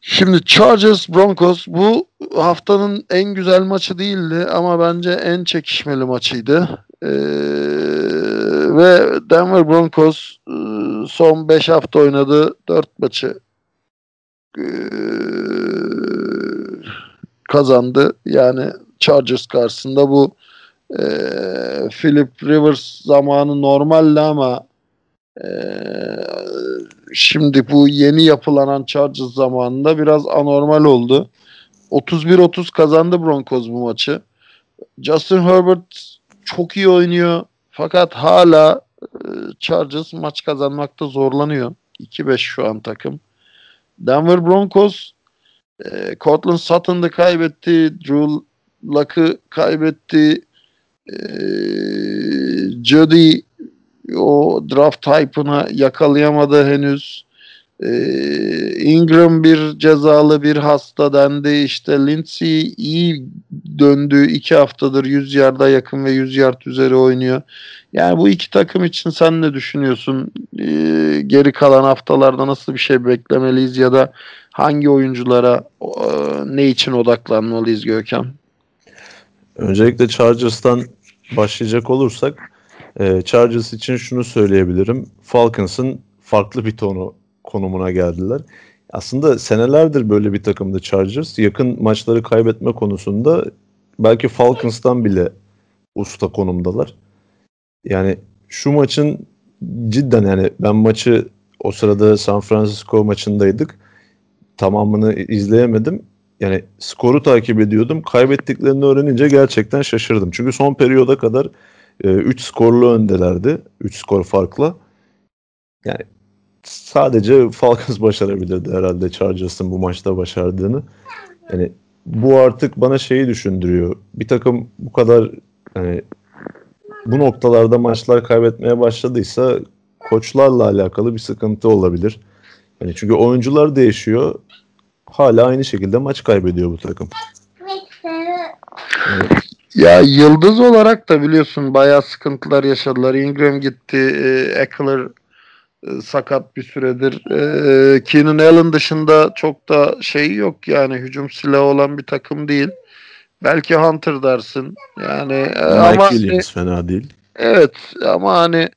Şimdi Chargers Broncos bu haftanın en güzel maçı değildi ama bence en çekişmeli maçıydı. Ee, ve Denver Broncos e, son 5 hafta oynadı 4 maçı e, kazandı. Yani Chargers karşısında bu e, Philip Rivers zamanı normaldi ama e, şimdi bu yeni yapılanan Chargers zamanında biraz anormal oldu. 31-30 kazandı Broncos bu maçı. Justin Herbert çok iyi oynuyor. Fakat hala e, Chargers maç kazanmakta zorlanıyor. 2-5 şu an takım. Denver Broncos e, Cortland Sutton'ı kaybetti. Drew Luck'ı kaybetti. E, Jody o draft type'ını yakalayamadı henüz. Ee, Ingram bir cezalı bir hasta dendi. İşte Lindsey iyi döndü. iki haftadır 100 yarda yakın ve 100 yard üzeri oynuyor. Yani bu iki takım için sen ne düşünüyorsun? Ee, geri kalan haftalarda nasıl bir şey beklemeliyiz ya da hangi oyunculara e, ne için odaklanmalıyız Gökhan?
Öncelikle Chargers'tan başlayacak olursak e, Chargers için şunu söyleyebilirim. Falcons'ın farklı bir tonu konumuna geldiler. Aslında senelerdir böyle bir takımdı Chargers. Yakın maçları kaybetme konusunda belki Falcons'tan bile usta konumdalar. Yani şu maçın cidden yani ben maçı o sırada San Francisco maçındaydık. Tamamını izleyemedim. Yani skoru takip ediyordum. Kaybettiklerini öğrenince gerçekten şaşırdım. Çünkü son periyoda kadar 3 skorlu öndelerdi. 3 skor farkla. Yani sadece Falcons <laughs> başarabilirdi herhalde Chargers'ın bu maçta başardığını. Yani bu artık bana şeyi düşündürüyor. Bir takım bu kadar yani bu noktalarda maçlar kaybetmeye başladıysa koçlarla alakalı bir sıkıntı olabilir. Yani çünkü oyuncular değişiyor. Hala aynı şekilde maç kaybediyor bu takım. Yani
Ya yıldız olarak da biliyorsun bayağı sıkıntılar yaşadılar. Ingram gitti, e, Eckler e, sakat bir süredir. E, Keenan Allen dışında çok da şey yok yani hücum silahı olan bir takım değil. Belki Hunter dersin. Yani e,
Mike
ama
Williams fena değil.
evet ama hani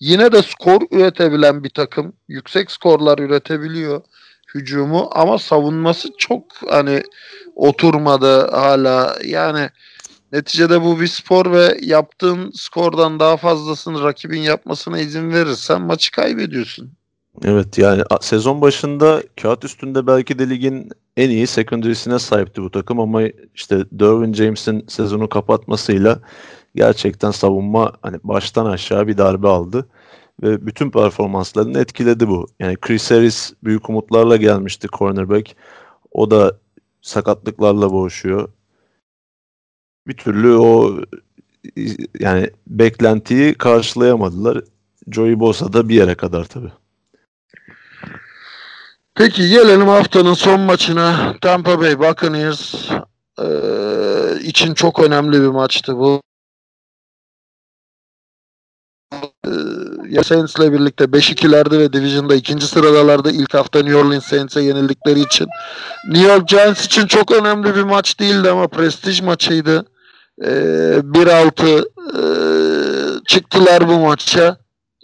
yine de skor üretebilen bir takım. Yüksek skorlar üretebiliyor hücumu ama savunması çok hani oturmadı hala. Yani Neticede bu bir spor ve yaptığın skordan daha fazlasını rakibin yapmasına izin verirsen maçı kaybediyorsun.
Evet yani sezon başında kağıt üstünde belki de ligin en iyi secondary'sine sahipti bu takım ama işte Derwin James'in sezonu kapatmasıyla gerçekten savunma hani baştan aşağı bir darbe aldı ve bütün performanslarını etkiledi bu. Yani Chris Harris büyük umutlarla gelmişti cornerback. O da sakatlıklarla boğuşuyor. Bir türlü o yani beklentiyi karşılayamadılar. Joey Bosa da bir yere kadar tabii.
Peki gelelim haftanın son maçına. Tampa Bay Buccaneers e, için çok önemli bir maçtı bu. Ya Saints'le birlikte 5-2'lerde ve Division'da ikinci sıradalardı. İlk hafta New Orleans Saints'e yenildikleri için. New York Giants için çok önemli bir maç değildi ama prestij maçıydı. E, 1-6 e, çıktılar bu maça.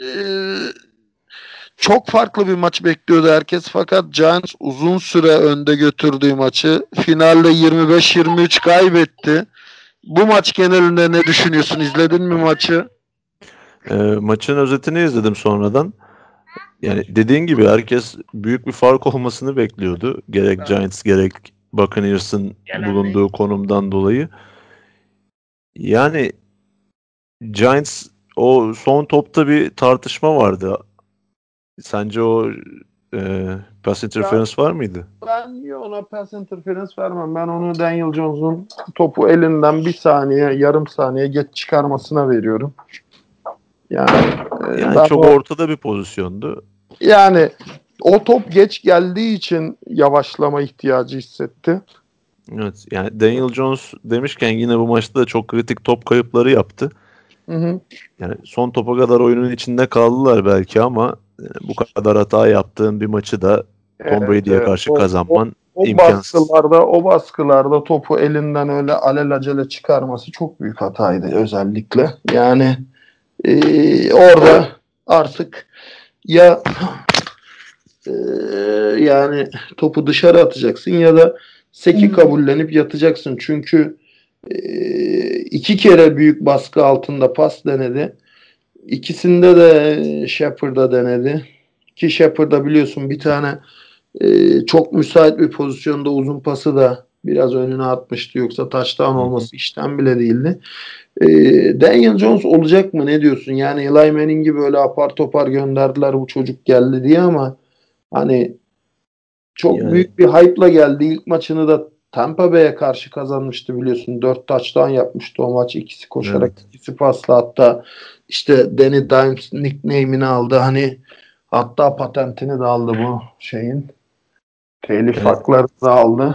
E, çok farklı bir maç bekliyordu herkes fakat Giants uzun süre önde götürdüğü maçı finalde 25-23 kaybetti. Bu maç genelinde ne düşünüyorsun? İzledin mi maçı?
E, maçın özetini izledim sonradan. Yani dediğin gibi herkes büyük bir fark olmasını bekliyordu. Gerek Giants gerek Buccaneers'ın bulunduğu konumdan dolayı. Yani Giants o son topta bir tartışma vardı. Sence o e, pass interference var mıydı?
Ben ona pass interference vermem. Ben onu Daniel Jones'un topu elinden bir saniye, yarım saniye geç çıkarmasına veriyorum. Yani, e,
Yani çok
o-
ortada bir pozisyondu.
yani o top geç geldiği için yavaşlama ihtiyacı hissetti.
Evet. Yani Daniel Jones demişken yine bu maçta da çok kritik top kayıpları yaptı.
Hı hı.
Yani son topa kadar oyunun içinde kaldılar belki ama e, bu kadar hata yaptığın bir maçı da Tom Brady'ye
evet.
karşı
O-
kazanman
O
İmkansız.
baskılarda, o baskılarda topu elinden öyle alelacele çıkarması çok büyük hataydı özellikle. Yani e, orada artık ya e, yani topu dışarı atacaksın ya da seki kabullenip yatacaksın. Çünkü e, iki kere büyük baskı altında pas denedi. İkisinde de Shepard'a denedi. Ki Shepard'a biliyorsun bir tane ee, çok müsait bir pozisyonda uzun pası da biraz önüne atmıştı. Yoksa touchdown olması işten bile değildi. Ee, Daniel Jones olacak mı? Ne diyorsun? Yani Eli Manning'i böyle apar topar gönderdiler bu çocuk geldi diye ama hani çok
Yani-
büyük bir hype'la geldi. İlk maçını da Tampa Bay'e karşı kazanmıştı biliyorsun. 4 touchdown yapmıştı o maç. ikisi koşarak,
Evet.
ikisi pasla. Hatta işte Danny Dimes nickname'ini aldı. Hani hatta patentini de aldı bu şeyin. Telif
Evet.
haklarını da aldı.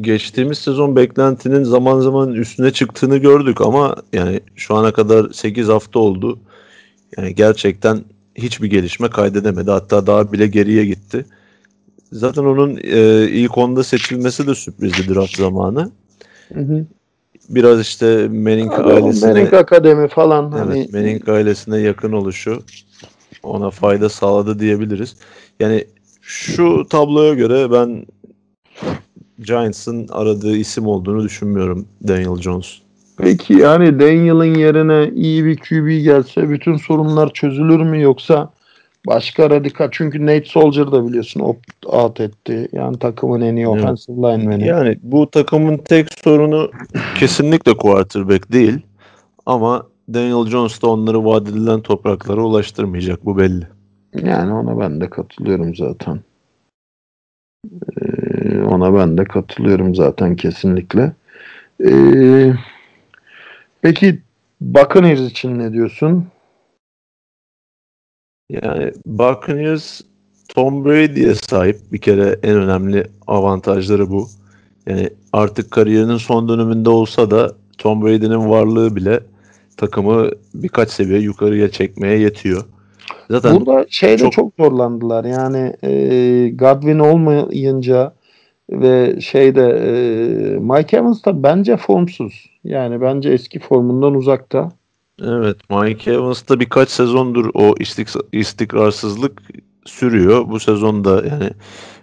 Geçtiğimiz sezon beklentinin zaman zaman üstüne çıktığını gördük ama yani şu ana kadar 8 hafta oldu. Yani gerçekten hiçbir gelişme kaydedemedi. Hatta daha bile geriye gitti. Zaten onun e, ilk onda seçilmesi de sürprizdi draft zamanı.
Hı hı.
Biraz işte Manning
Abi
ailesine
Manning Akademi falan
Evet,
hani
Manning ailesine yakın oluşu ona fayda sağladı diyebiliriz. Yani şu tabloya göre ben Giants'ın aradığı isim olduğunu düşünmüyorum Daniel Jones.
Peki yani Daniel'ın yerine iyi bir QB gelse bütün sorunlar çözülür mü yoksa başka radikal çünkü Nate Soldier da biliyorsun opt-out etti. Yani takımın en iyi
Evet.
offensive lineman'i.
Yani bu takımın tek sorunu kesinlikle quarterback değil ama Daniel Jones da onları vaat edilen topraklara ulaştırmayacak bu belli.
Yani ona ben de katılıyorum zaten. Ee, ona ben de katılıyorum zaten kesinlikle. Ee, peki Buccaneers için ne diyorsun?
Yani Buccaneers Tom Brady'ye sahip bir kere en önemli avantajları bu. Yani artık kariyerinin son döneminde olsa da Tom Brady'nin varlığı bile takımı birkaç seviye yukarıya çekmeye yetiyor. Zaten
Burada şeyde
çok-
çok, zorlandılar. Yani e, Godwin olmayınca ve şeyde e, Mike Evans da bence formsuz. Yani bence eski formundan uzakta.
evet Mike Evans'ta birkaç sezondur o istik- istikrarsızlık sürüyor. Bu sezonda yani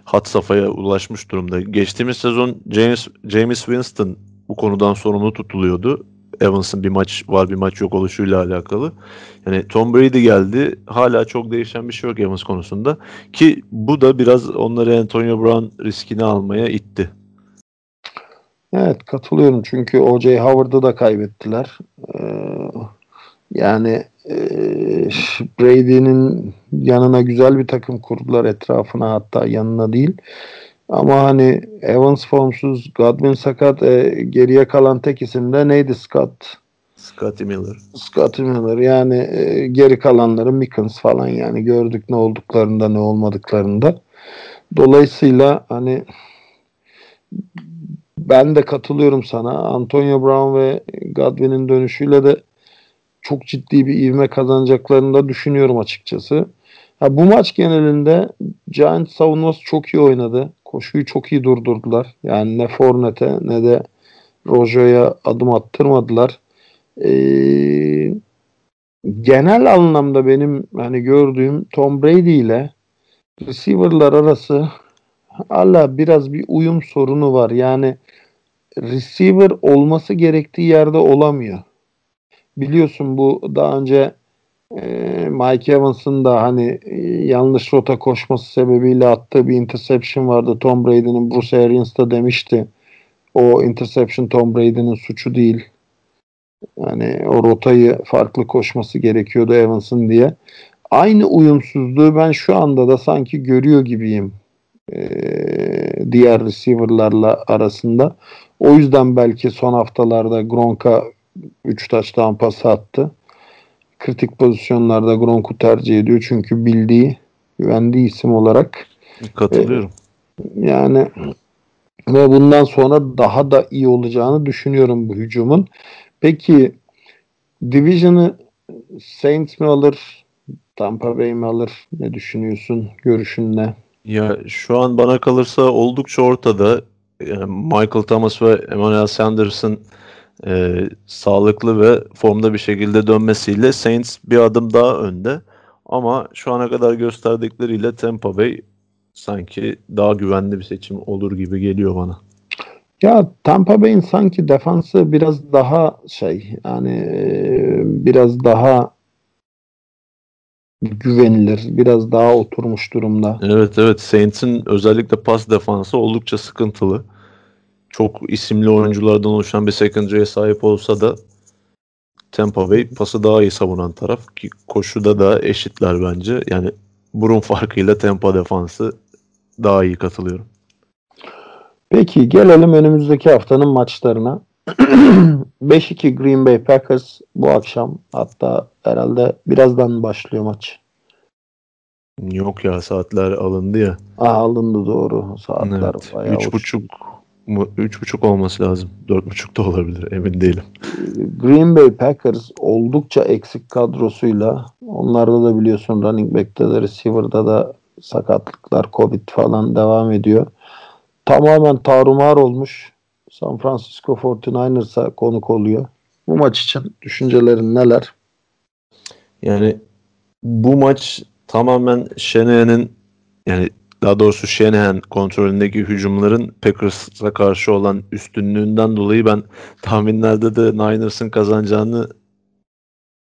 hat safhaya ulaşmış durumda. Geçtiğimiz sezon James James Winston bu konudan sorumlu tutuluyordu. Evans'ın bir maç var bir maç yok oluşuyla alakalı. Yani Tom Brady geldi. Hala çok değişen bir şey yok Evans konusunda. Ki bu da biraz onları Antonio Brown riskini almaya itti.
Evet katılıyorum çünkü O.J. Howard'ı da kaybettiler. Ee, yani e, Brady'nin yanına güzel bir takım kurdular etrafına hatta yanına değil. Ama hani Evans formsuz, Godwin sakat, e, geriye kalan tek isim de neydi Scott?
Scotty Miller.
Scott Miller yani e, geri kalanları Mickens falan yani gördük ne olduklarında ne olmadıklarında. Dolayısıyla hani ben de katılıyorum sana. Antonio Brown ve Godwin'in dönüşüyle de çok ciddi bir ivme kazanacaklarını da düşünüyorum açıkçası. Ha, bu maç genelinde Giants savunması çok iyi oynadı. Koşuyu çok iyi durdurdular. Yani ne Fournette ne de Rojo'ya adım attırmadılar. Ee, genel anlamda benim hani gördüğüm Tom Brady ile receiver'lar arası hala biraz bir uyum sorunu var. Yani receiver olması gerektiği yerde olamıyor. Biliyorsun bu daha önce e, Mike Evans'ın da hani e, yanlış rota koşması sebebiyle attığı bir interception vardı. Tom Brady'nin Bruce Arians da demişti. O interception Tom Brady'nin suçu değil. Yani o rotayı farklı koşması gerekiyordu Evans'ın diye. Aynı uyumsuzluğu ben şu anda da sanki görüyor gibiyim ee, diğer receiver'larla arasında. O yüzden belki son haftalarda Gronk'a 3 touchdown pas attı. Kritik pozisyonlarda Gronk'u tercih ediyor çünkü bildiği, güvendiği isim olarak.
Katılıyorum.
E, yani ve bundan sonra daha da iyi olacağını düşünüyorum bu hücumun. Peki Division'ı Saints mi alır? Tampa Bay mi alır? Ne düşünüyorsun? Görüşün ne?
Ya şu an bana kalırsa oldukça ortada. Yani Michael Thomas ve Emmanuel Sanders'ın e, sağlıklı ve formda bir şekilde dönmesiyle Saints bir adım daha önde. Ama şu ana kadar gösterdikleriyle Tampa Bay sanki daha güvenli bir seçim olur gibi geliyor bana.
Ya Tampa Bay'in sanki defansı biraz daha şey yani biraz daha güvenilir, biraz daha oturmuş durumda.
Evet evet Saints'in özellikle pas defansı oldukça sıkıntılı. Çok isimli oyunculardan oluşan bir secondary'e sahip olsa da Tampa Bay pası daha iyi savunan taraf ki koşuda da eşitler bence. Yani burun farkıyla Tampa defansı daha iyi katılıyorum.
Peki gelelim önümüzdeki haftanın maçlarına. <clears throat> 5-2 Green Bay Packers bu akşam. Hatta herhalde birazdan başlıyor maç.
Yok ya saatler alındı ya.
Aa, alındı doğru. Saatler
evet, bayağı Üç buçuk mu? Üç buçuk olması lazım. Dört buçuk da olabilir. Emin değilim.
Green Bay Packers oldukça eksik kadrosuyla onlarda da biliyorsun running back'te de receiver'da da sakatlıklar, covid falan devam ediyor. Tamamen tarumar olmuş. San Francisco 49ers'a konuk oluyor. Bu maç için düşüncelerin neler?
Yani bu maç tamamen Shanahan'ın yani daha doğrusu Shanahan kontrolündeki hücumların Packers'a karşı olan üstünlüğünden dolayı ben tahminlerde de Niners'ın kazanacağını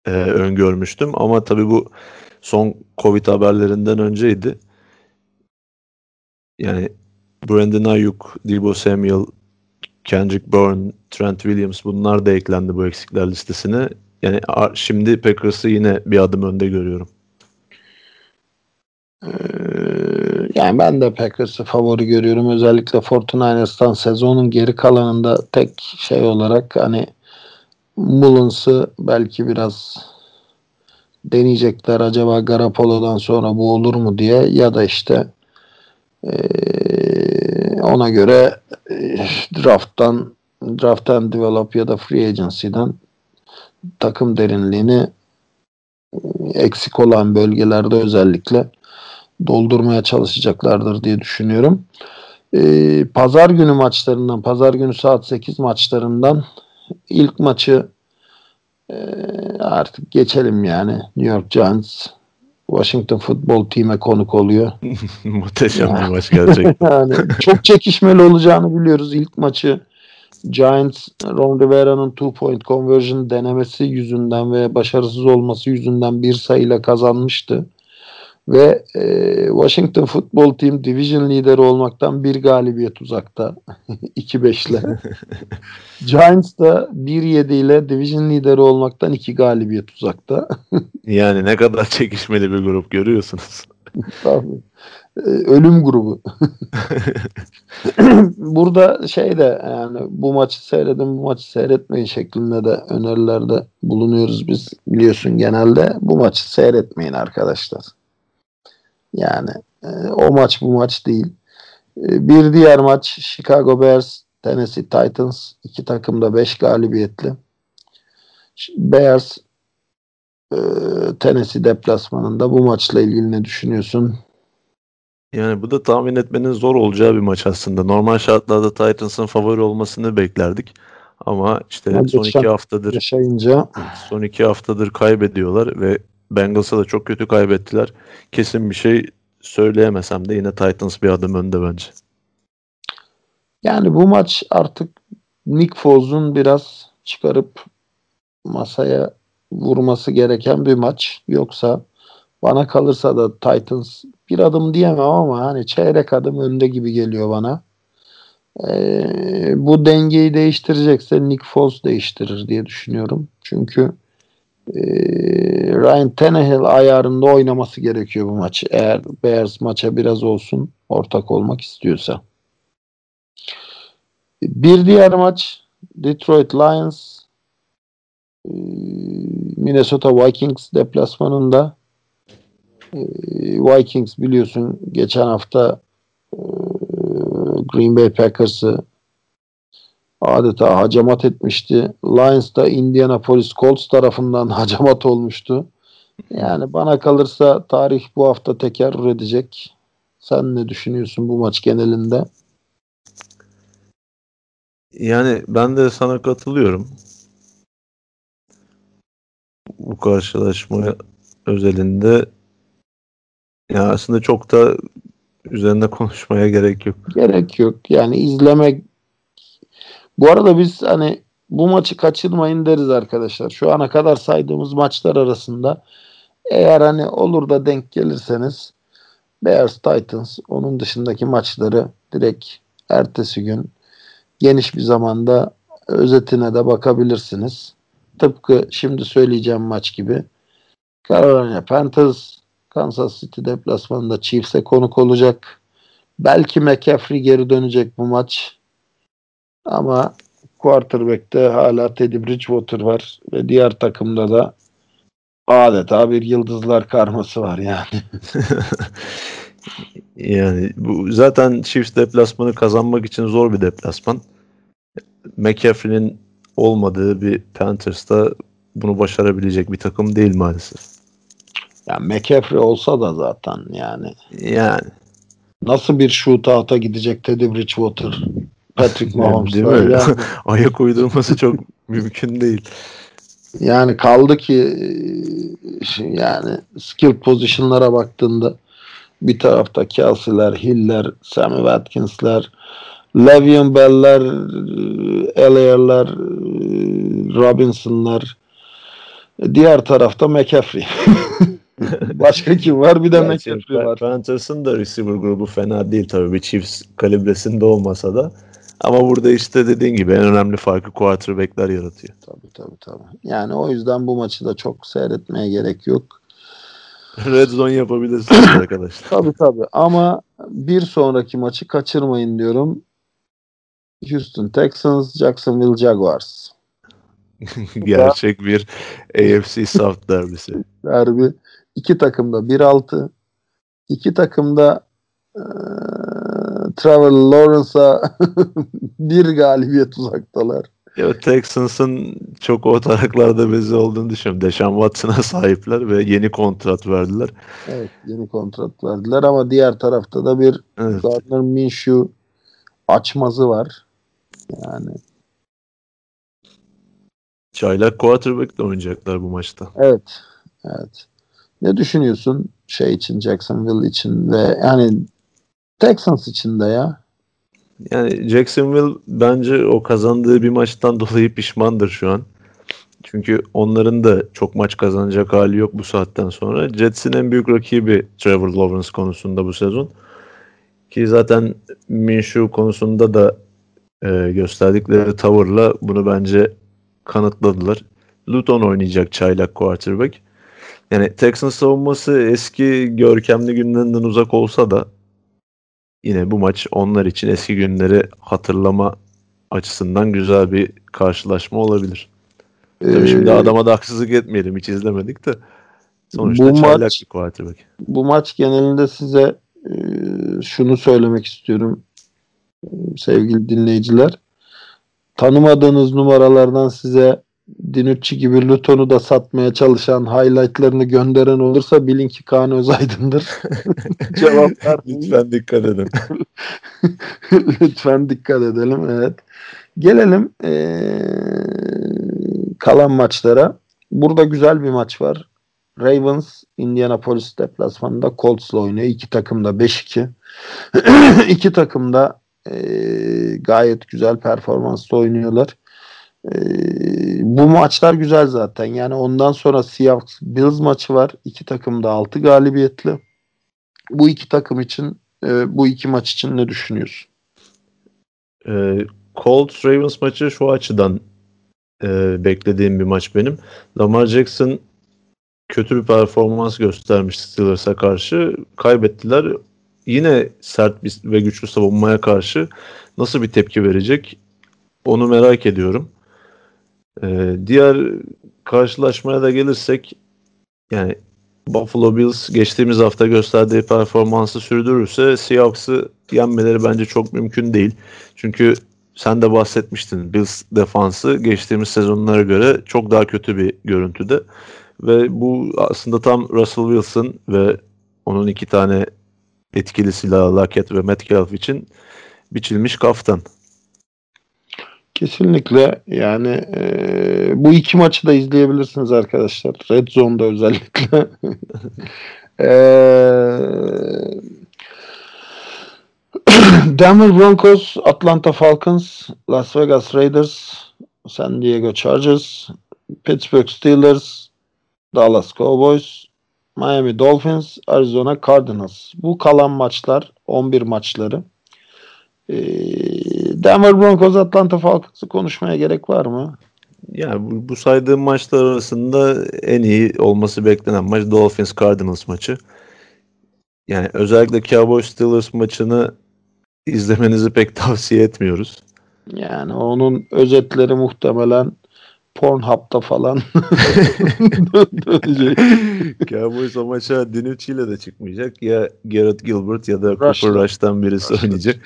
e, öngörmüştüm. Ama tabii bu son Covid haberlerinden önceydi. Yani Brandon Ayuk, Debo Samuel, Kendrick Bourne, Trent Williams bunlar da eklendi bu eksikler listesine. Yani şimdi Packers'ı yine bir adım önde görüyorum.
Ee, yani ben de Packers'ı favori görüyorum. Özellikle 49ers'tan sezonun geri kalanında tek şey olarak hani Mullins'ı belki biraz deneyecekler acaba Garoppolo'dan sonra bu olur mu diye ya da işte ee, ona göre e, drafttan drafttan develop ya da free agency'den takım derinliğini eksik olan bölgelerde özellikle doldurmaya çalışacaklardır diye düşünüyorum. Ee, pazar günü maçlarından, pazar günü saat 8 maçlarından ilk maçı e, artık geçelim yani. New York Giants Washington Football Team'e konuk oluyor. <laughs>
Muhteşem bir maç gerçekten. <laughs>
yani çok çekişmeli olacağını biliyoruz. İlk maçı Giants Ron Rivera'nın two point conversion denemesi yüzünden ve başarısız olması yüzünden bir sayıyla kazanmıştı. Ve e, Washington Football Team Division lideri olmaktan bir galibiyet uzakta. <laughs> 2-5 ile. <laughs> Giants da 1-7 ile Division lideri olmaktan 2 galibiyet uzakta. <laughs>
yani ne kadar çekişmeli bir grup görüyorsunuz.
Tabii. E, ölüm grubu. Burada şey de yani bu maçı seyredin bu maçı seyretmeyin şeklinde de önerilerde bulunuyoruz biz biliyorsun genelde bu maçı seyretmeyin arkadaşlar. Yani E, o maç bu maç değil. E, bir diğer maç Chicago Bears Tennessee Titans. iki takım da 5 galibiyetli. Bears e, Tennessee deplasmanında bu maçla ilgili ne düşünüyorsun?
Yani bu da tahmin etmenin zor olacağı bir maç aslında. Normal şartlarda Titans'ın favori olmasını beklerdik. Ama işte
Ya
son iki haftadır
Yaşayınca
son iki haftadır kaybediyorlar ve Bengals'a da çok kötü kaybettiler. Kesin bir şey söyleyemesem de yine Titans bir adım önde bence.
yani bu maç artık Nick Foles'un biraz çıkarıp masaya vurması gereken bir maç. Yoksa bana kalırsa da Titans bir adım diyemem ama hani çeyrek adım önde gibi geliyor bana. Ee, bu dengeyi değiştirecekse Nick Foles değiştirir diye düşünüyorum. Çünkü e, Ryan Tannehill ayarında oynaması gerekiyor bu maçı. Eğer Bears maça biraz olsun ortak olmak istiyorsa. Bir diğer maç Detroit Lions e, Minnesota Vikings deplasmanında e, Vikings biliyorsun geçen hafta Green Bay Packers'ı adeta hacamat etmişti. Lions da Indianapolis Colts tarafından <laughs> hacamat olmuştu. Yani bana kalırsa tarih bu hafta tekerrür edecek. Sen ne düşünüyorsun bu maç genelinde?
Yani ben de sana katılıyorum. Bu karşılaşma özelinde ya aslında çok da üzerinde konuşmaya gerek yok.
Gerek yok. Yani izlemek bu arada biz hani bu maçı kaçırmayın deriz arkadaşlar. Şu ana kadar saydığımız maçlar arasında eğer hani olur da denk gelirseniz Bears Titans onun dışındaki maçları direkt ertesi gün geniş bir zamanda özetine de bakabilirsiniz. Tıpkı şimdi söyleyeceğim maç gibi. Carolina Panthers Kansas City deplasmanında Chiefs'e konuk olacak. Belki McCaffrey geri dönecek bu maç. Ama quarterback'te hala Teddy Bridgewater var ve diğer takımda da adeta bir yıldızlar karması var yani. <laughs>
Yani bu zaten Chiefs deplasmanı kazanmak için zor bir deplasman. McCaffrey'nin olmadığı bir Panthers'ta bunu başarabilecek bir takım değil maalesef.
Yani McCaffrey olsa da zaten yani
Yani
nasıl bir shootout'a gidecek Teddy Bridgewater Patrick <laughs> Mahomes'la
Değil mi?
yani, <laughs>
ayak uydurması çok mümkün değil.
yani kaldı ki e, yani skill pozisyonlara baktığında bir tarafta Kelsey'ler, Hill'ler, Sammy Watkins'ler, Le'Veon Bell'ler, Ellier'ler, Robinson'lar. Diğer tarafta McCaffrey. <laughs> Başka kim var? Bir de McCaffrey var.
Panthers'ın da receiver grubu fena değil tabii bir Chiefs kalibresinde olmasa da. Ama burada işte dediğin gibi en önemli farkı quarterback'ler yaratıyor.
Tabii tabii tabii. Yani o yüzden bu maçı da çok seyretmeye gerek yok.
Red zone yapabilirsiniz <coughs> arkadaşlar.
Tabii tabii ama bir sonraki maçı kaçırmayın diyorum. Houston Texans, Jacksonville Jaguars. <laughs>
Gerçek bir AFC South derbisi. <laughs>
Derbi. İki takım da 1-6. İki takım da eee Trevor Lawrence'a <laughs> bir galibiyet uzaktalar.
Ya Texans'ın çok o taraklarda bezi olduğunu düşünüyorum. Deshaun Watson'a sahipler ve yeni kontrat verdiler.
Evet yeni kontrat verdiler ama diğer tarafta da bir
Evet.
Gardner Minshew açmazı var. Yani
Çaylak quarterback de oynayacaklar bu maçta.
evet. Evet. Ne düşünüyorsun şey için Jacksonville için ve yani Texans için de ya.
Yani Jacksonville bence o kazandığı bir maçtan <laughs> dolayı pişmandır şu an. Çünkü onların da çok maç kazanacak hali yok bu saatten sonra. Jets'in en büyük rakibi Trevor Lawrence konusunda bu sezon. Ki zaten Minshew konusunda da e, gösterdikleri tavırla bunu bence kanıtladılar. Luton oynayacak çaylak quarterback. Yani Texans savunması eski görkemli günlerinden uzak olsa da yine bu maç onlar için eski günleri hatırlama açısından güzel bir karşılaşma olabilir. Tabii şimdi
Ee,
adama da haksızlık etmeyelim hiç izlemedik de. Sonuçta
Bu
çaylak
maç-
bir quarterback.
bu maç genelinde size e, şunu söylemek istiyorum e, sevgili dinleyiciler. Tanımadığınız numaralardan size Dinucci gibi Luton'u da satmaya çalışan highlightlarını gönderen olursa bilin ki Kaan Özaydın'dır. <laughs> Cevaplar <laughs>
Lütfen dikkat edin. <laughs>
Lütfen dikkat edelim. Evet. Gelelim ee, kalan maçlara. Burada güzel bir maç var. Ravens Indianapolis deplasmanında Colts'la oynuyor. İki takım da 5-2. <clears throat> İki takım da e, gayet güzel performansla oynuyorlar. E, bu maçlar güzel zaten. Yani ondan sonra Seahawks Bills maçı var. İki takım da 6 galibiyetli. Bu iki takım için e, bu iki maç için ne düşünüyorsun?
E, Colts Ravens maçı şu açıdan e, beklediğim bir maç benim. Lamar Jackson kötü bir performans göstermiş Steelers'a karşı. Kaybettiler. Yine sert bir ve güçlü savunmaya karşı nasıl bir tepki verecek onu merak ediyorum. Ee, diğer karşılaşmaya da gelirsek yani Buffalo Bills geçtiğimiz hafta gösterdiği performansı sürdürürse Seahawks'ı yenmeleri bence çok mümkün değil. Çünkü sen de bahsetmiştin Bills defansı geçtiğimiz sezonlara göre çok daha kötü bir görüntüde. Ve bu aslında tam Russell Wilson ve onun iki tane etkili silahı Lockett ve Metcalf için biçilmiş kaftan.
Kesinlikle yani e, bu iki maçı da izleyebilirsiniz arkadaşlar. Red Zone'da özellikle. <laughs> e, <clears throat> Denver Broncos, Atlanta Falcons, Las Vegas Raiders, San Diego Chargers, Pittsburgh Steelers, Dallas Cowboys, Miami Dolphins, Arizona Cardinals. Bu kalan maçlar 11 maçları. Ee, Denver Broncos Atlanta Falcons'ı konuşmaya gerek var mı?
Yani bu, bu saydığım maçlar arasında en iyi olması beklenen maç Dolphins Cardinals maçı. Yani özellikle Cowboys Steelers maçını izlemenizi pek tavsiye etmiyoruz.
Yani onun özetleri muhtemelen Pornhub'da falan
dönecek. <laughs> Cowboys o maça Dinucci ile de çıkmayacak. Ya Garrett Gilbert ya da Rush Cooper Rush'tan birisi Rush oynayacak.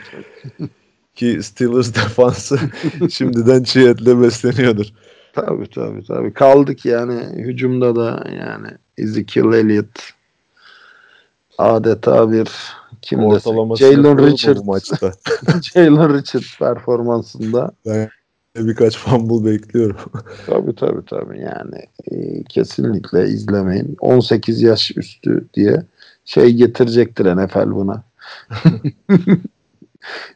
Ki Steelers <laughs> defansı şimdiden çiğ etle besleniyordur.
Tabii tabii tabii. Kaldık yani hücumda da yani Ezekiel Elliott adeta bir kim
Ortalaması
Jalen Richard maçta. <laughs> Jalen Richard performansında.
Ben birkaç fumble bekliyorum.
tabii tabii tabii yani e, kesinlikle izlemeyin. 18 yaş üstü diye şey getirecektir NFL buna. <laughs>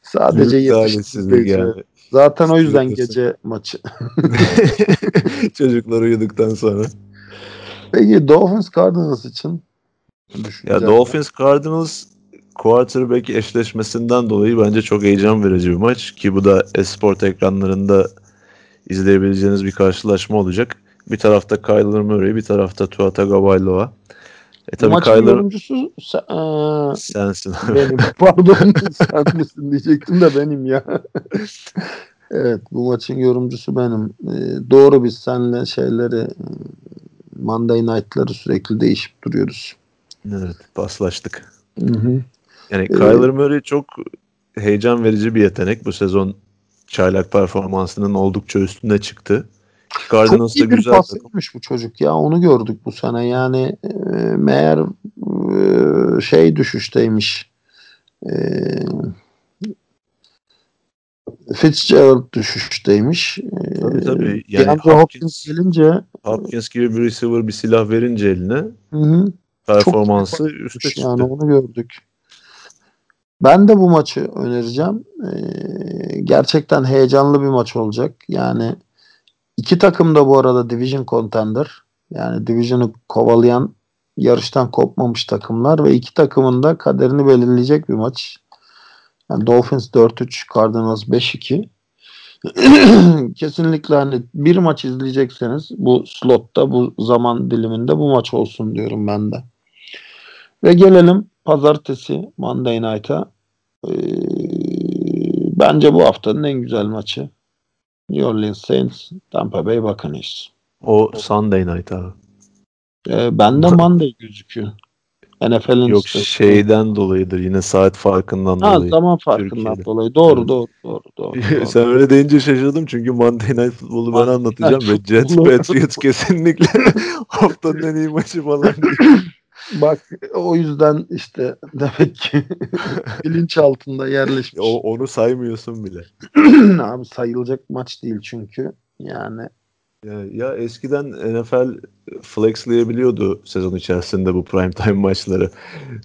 Sadece yetiştirecek. Yani. Zaten o yüzden gece maçı. <laughs> <laughs>
Çocuklar uyuduktan sonra.
Peki Dolphins Cardinals için
ya Dolphins Cardinals quarterback eşleşmesinden dolayı bence çok heyecan verici bir maç ki bu da esport ekranlarında izleyebileceğiniz bir karşılaşma olacak. Bir tarafta Kyler Murray, bir tarafta Tua Tagovailoa.
E tabii Maçın Kyler... yorumcusu sen, ee,
sensin. <laughs>
Benim. Pardon sen misin diyecektim de benim ya. <laughs> evet bu maçın yorumcusu benim. Ee, doğru biz seninle şeyleri Monday Night'ları sürekli değişip duruyoruz.
Evet paslaştık. Hı hı. Yani Kyler Murray çok heyecan verici bir yetenek. Bu sezon çaylak performansının oldukça üstüne çıktı.
Cardinals çok iyi bir pasıymış bu çocuk ya. Onu gördük bu sene. Yani e, meğer e, şey düşüşteymiş. E, Fitzgerald düşüşteymiş.
Tabii tabii. Yani
Hopkins, Hopkins gelince
Hopkins gibi bir receiver bir silah verince eline hı performansı üstte çıktı.
Yani onu gördük. Ben de bu maçı önereceğim. Ee, gerçekten heyecanlı bir maç olacak. Yani iki takım da bu arada division contender. Yani division'ı kovalayan yarıştan kopmamış takımlar ve iki takımın da kaderini belirleyecek bir maç. Yani Dolphins 4-3, Cardinals 5-2. <clears throat> Kesinlikle hani bir maç izleyecekseniz bu slotta, bu zaman diliminde bu maç olsun diyorum ben de. Ve gelelim pazartesi Monday Night'a. Ee, bence bu haftanın en güzel maçı. New Orleans Saints, Tampa Bay Buccaneers.
O Sunday Night abi.
Ee, bende Monday gözüküyor. NFL'in
Yok
işte-
şeyden dolayıdır yine saat farkından
Ha,
dolayı.
zaman farkından
Türkiye'de.
dolayı. Doğru,
Evet.
doğru, doğru, doğru. <laughs> doğru.
Sen öyle deyince şaşırdım çünkü Monday Night Football'u ben anlatacağım ve Jets Patriots kesinlikle <laughs> haftanın en iyi maçı falan değil. <laughs>
Bak o yüzden işte <laughs> demek ki <laughs> bilinç altında yerleşmiş.
O, onu saymıyorsun bile. <clears throat>
Abi sayılacak maç değil çünkü. Yani
Ya, ya eskiden NFL flexleyebiliyordu sezon içerisinde bu prime time <laughs> maçları.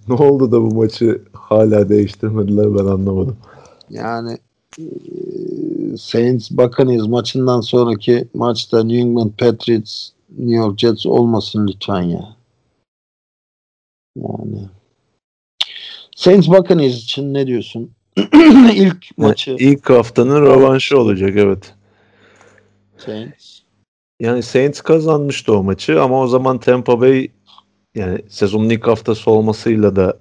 Ne oldu da bu maçı hala değiştirmediler ben anlamadım.
yani eee, Saints Buccaneers maçından sonraki maçta New England Patriots New York Jets olmasın lütfen ya. Yani Saints Buccaneers için ne diyorsun? <clears throat> İlk maçı
Yani ilk haftanın rövanşı olacak evet.
Saints.
Yani Saints kazanmıştı o maçı ama o zaman Tampa Bay yani sezonun ilk haftası olmasıyla da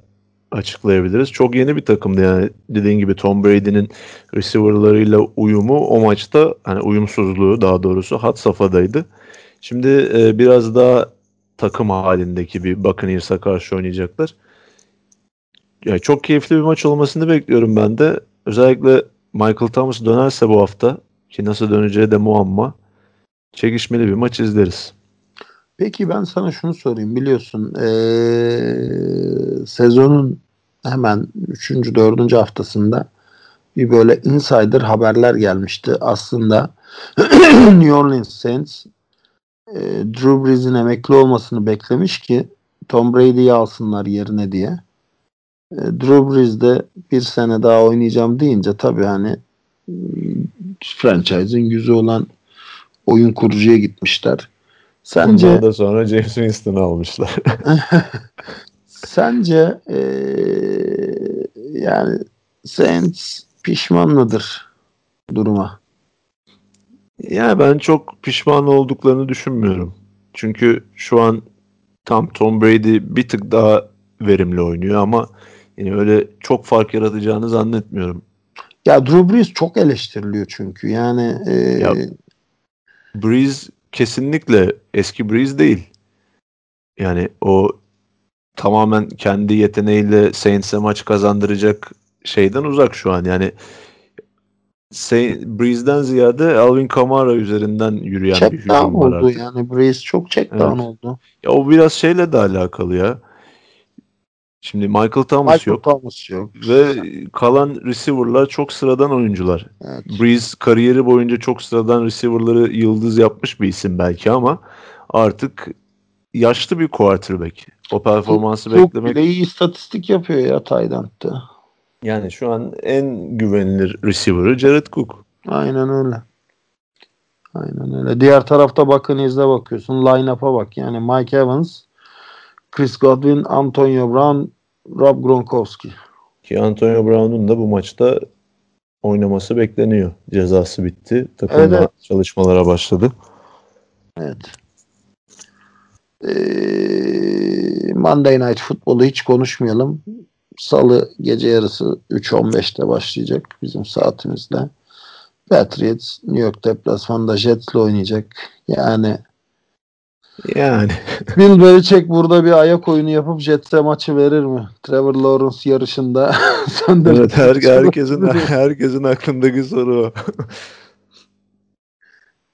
açıklayabiliriz. Çok yeni bir takımdı yani dediğin gibi Tom Brady'nin receiver'larıyla uyumu o maçta hani uyumsuzluğu daha doğrusu hat safhadaydı. Şimdi e, biraz daha takım halindeki bir Buccaneers'a karşı oynayacaklar. Yani çok keyifli bir maç olmasını bekliyorum ben de. Özellikle Michael Thomas dönerse bu hafta ki nasıl döneceği de muamma çekişmeli bir maç izleriz.
Peki ben sana şunu sorayım. Biliyorsun eee, sezonun hemen 3. 4. haftasında bir böyle insider haberler gelmişti. Aslında <clears throat> New Orleans Saints eee, Drew Brees'in emekli olmasını beklemiş ki Tom Brady'yi alsınlar yerine diye. Eee, Drew Brees de bir sene daha oynayacağım deyince tabii hani mm, franchise'in yüzü olan oyun kurucuya gitmişler. Sence
Bundan da sonra James Winston'ı almışlar. <laughs>
Sence eee, yani Saints pişman mıdır duruma?
Ya ben çok pişman olduklarını düşünmüyorum. Çünkü şu an tam Tom Brady bir tık daha verimli oynuyor ama yine öyle çok fark yaratacağını zannetmiyorum.
Ya Drew Brees çok eleştiriliyor çünkü. Yani eee,
Ya- Breeze kesinlikle eski Breeze değil. Yani o tamamen kendi yeteneğiyle Saints'e maç kazandıracak şeyden uzak şu an. Yani Breeze'den ziyade Alvin Kamara üzerinden yürüyen bir
check
hücum
down
var
oldu
artık.
yani Brees çok check down
Evet.
oldu.
Ya o biraz şeyle de alakalı ya. Şimdi Michael Thomas
Michael
yok
Thomas yok.
ve kalan receiver'lar çok sıradan oyuncular.
Evet.
Breeze kariyeri boyunca çok sıradan receiver'ları yıldız yapmış bir isim belki ama artık yaşlı bir quarterback. O performansı
Çok
beklemek
bile iyi istatistik yapıyor ya Tayland'da.
Yani şu an en güvenilir receiver'ı Jared Cook.
Aynen öyle. Aynen öyle. Diğer tarafta bakın izle bakıyorsun. Line-up'a bak. Yani Mike Evans, Chris Godwin, Antonio Brown, Rob Gronkowski.
Ki Antonio Brown'un da bu maçta oynaması bekleniyor. Cezası bitti. Takımla
Evet,
çalışmalara başladı.
Evet. Ee, Monday Night Football'u hiç konuşmayalım. Salı gece yarısı 3.15'te başlayacak bizim saatimizde. Patriots New York deplasmanda Jets'le oynayacak. Yani
Yani
Bill Belichick burada bir ayak oyunu yapıp Jets'e maçı verir mi? Trevor Lawrence yarışında <laughs>
evet, her, <laughs> herkesin <laughs> herkesin aklındaki soru o.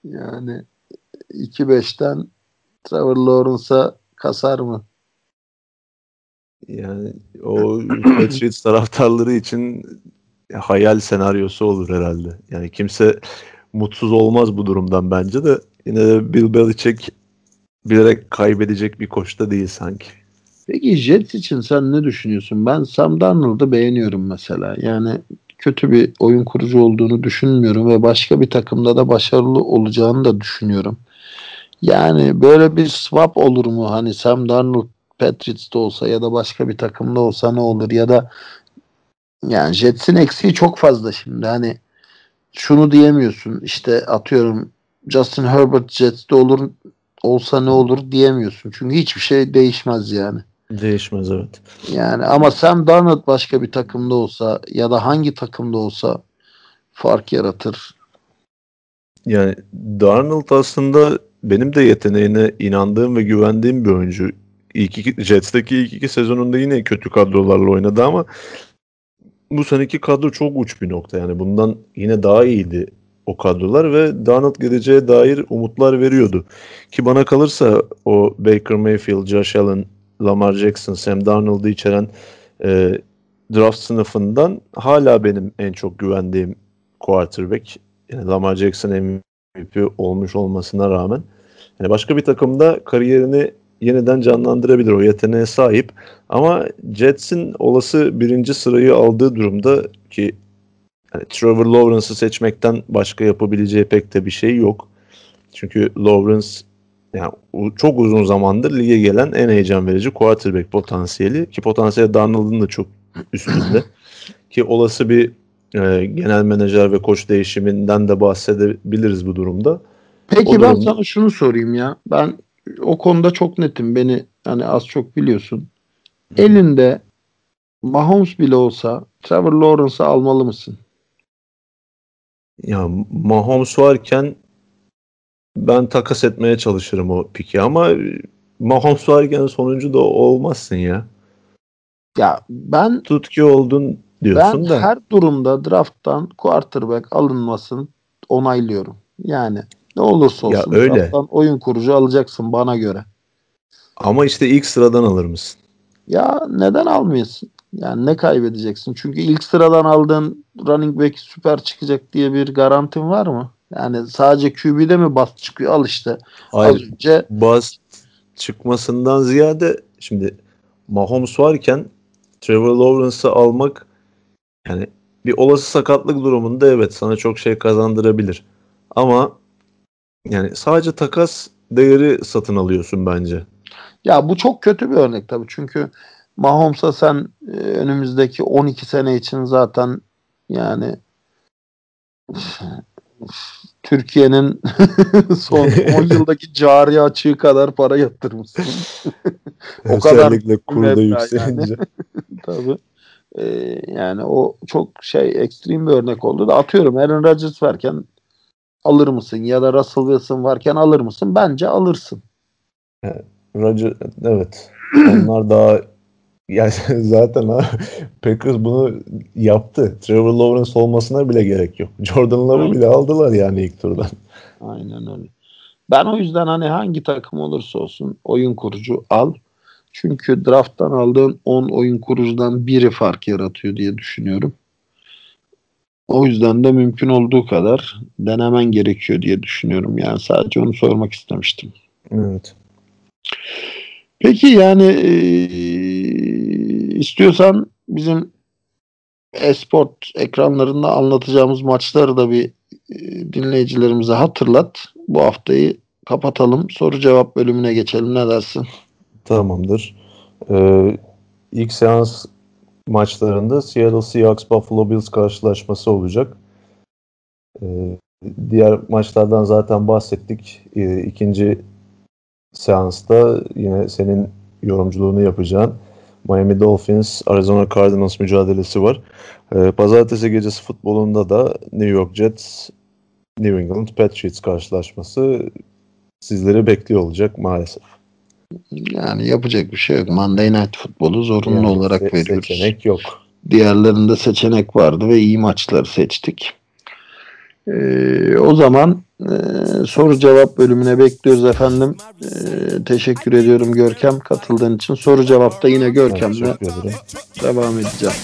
yani 2-5'ten Trevor Lawrence'a kasar mı?
Yani o <clears throat> Patriots taraftarları için hayal senaryosu olur herhalde. Yani kimse mutsuz olmaz bu durumdan bence de. Yine de Bill Belichick bilerek kaybedecek bir koçta değil sanki.
Peki Jets için sen ne düşünüyorsun? Ben Sam Darnold'u beğeniyorum mesela. Yani kötü bir oyun kurucu olduğunu düşünmüyorum ve başka bir takımda da başarılı olacağını da düşünüyorum. Yani böyle bir swap olur mu? Hani Sam Darnold Patriots'ta olsa ya da başka bir takımda olsa ne olur? Ya da yani Jets'in eksiği çok fazla şimdi. Hani şunu diyemiyorsun. İşte atıyorum Justin Herbert Jets'te olur olsa ne olur diyemiyorsun. Çünkü hiçbir şey değişmez yani.
Değişmez evet.
Yani ama Sam Darnold başka bir takımda olsa ya da hangi takımda olsa fark yaratır.
Yani Darnold aslında benim de yeteneğine inandığım ve güvendiğim bir oyuncu. İlk iki, Jets'teki ilk iki sezonunda yine kötü kadrolarla oynadı ama bu seneki kadro çok uç bir nokta. Yani bundan yine daha iyiydi o kadrolar ve Donald geleceğe dair umutlar veriyordu. Ki bana kalırsa o Baker Mayfield, Josh Allen, Lamar Jackson, Sam Darnold'u içeren e, draft sınıfından hala benim en çok güvendiğim quarterback. Yani Lamar Jackson MVP olmuş olmasına rağmen. Yani başka bir takımda kariyerini yeniden canlandırabilir. O yeteneğe sahip. Ama Jets'in olası birinci sırayı aldığı durumda ki yani Trevor Lawrence'ı seçmekten başka yapabileceği pek de bir şey yok. Çünkü Lawrence yani çok uzun zamandır lige gelen en heyecan verici quarterback potansiyeli ki potansiyel Darnold'un da çok üstünde. ki olası bir e, genel menajer ve koç değişiminden de bahsedebiliriz bu durumda.
Peki o ben durumda... sana şunu sorayım ya. Ben o konuda çok netim. Beni hani az çok biliyorsun. Elinde Mahomes bile olsa Trevor Lawrence'ı almalı mısın?
Ya Mahomes varken ben takas etmeye çalışırım o piki ama Mahomes varken sonuncu da olmazsın ya.
Ya ben
tutki oldun diyorsun
ben
da.
Ben her durumda drafttan quarterback alınmasını onaylıyorum. Yani ne olursa olsun
ya öyle.
oyun kurucu alacaksın bana göre.
Ama işte ilk sıradan alır mısın?
Ya neden almıyorsun? Yani ne kaybedeceksin? Çünkü ilk sıradan aldığın running back süper çıkacak diye bir garantin var mı? Yani sadece QB'de mi bas çıkıyor? Al işte.
Hayır. Az önce bas çıkmasından ziyade şimdi Mahomes varken Trevor Lawrence'ı almak yani bir olası sakatlık durumunda evet sana çok şey kazandırabilir. Ama yani sadece takas değeri satın alıyorsun bence.
Ya bu çok kötü bir örnek tabii. Çünkü Mahomes'a sen e, önümüzdeki 12 sene için zaten yani <laughs> Türkiye'nin <laughs> son <laughs> 10 yıldaki cari açığı kadar para yatırmışsın.
o Özellikle kurda yükselince.
Yani. Tabii. Ee, yani o çok şey ekstrem bir örnek oldu da atıyorum Aaron Rodgers varken alır mısın ya da Russell Wilson varken alır mısın? Bence alırsın.
Evet. Roger, evet. Onlar daha yani <laughs> zaten ha, Packers bunu yaptı. Trevor Lawrence olmasına bile gerek yok. <laughs> Jordan Love'ı bile aldılar yani ilk turdan.
Aynen öyle. Ben o yüzden hani hangi takım olursa olsun oyun kurucu al. Çünkü drafttan aldığın 10 oyun kurucudan biri fark yaratıyor diye düşünüyorum. O yüzden de mümkün olduğu kadar denemen gerekiyor diye düşünüyorum. Yani sadece onu sormak istemiştim.
Evet.
Peki yani e, istiyorsan bizim esport ekranlarında anlatacağımız maçları da bir e, dinleyicilerimize hatırlat. Bu haftayı kapatalım. Soru cevap bölümüne geçelim. Ne dersin?
Tamamdır. Ee, ilk seans maçlarında Seattle Seahawks Buffalo Bills karşılaşması olacak. Ee, diğer maçlardan zaten bahsettik. Ee, ikinci seansta yine senin yorumculuğunu yapacağın Miami Dolphins Arizona Cardinals mücadelesi var. Ee, pazartesi gecesi futbolunda da New York Jets New England Patriots karşılaşması sizleri bekliyor olacak maalesef.
Yani yapacak bir şey yok. Monday Night futbolu zorunlu yani olarak se- veriyoruz.
Seçenek yok.
Diğerlerinde seçenek vardı ve iyi maçları seçtik. Ee, o zaman e, soru cevap bölümüne bekliyoruz efendim. Ee, teşekkür ediyorum Görkem katıldığın için. Soru cevapta yine Görkem'le devam edeceğim.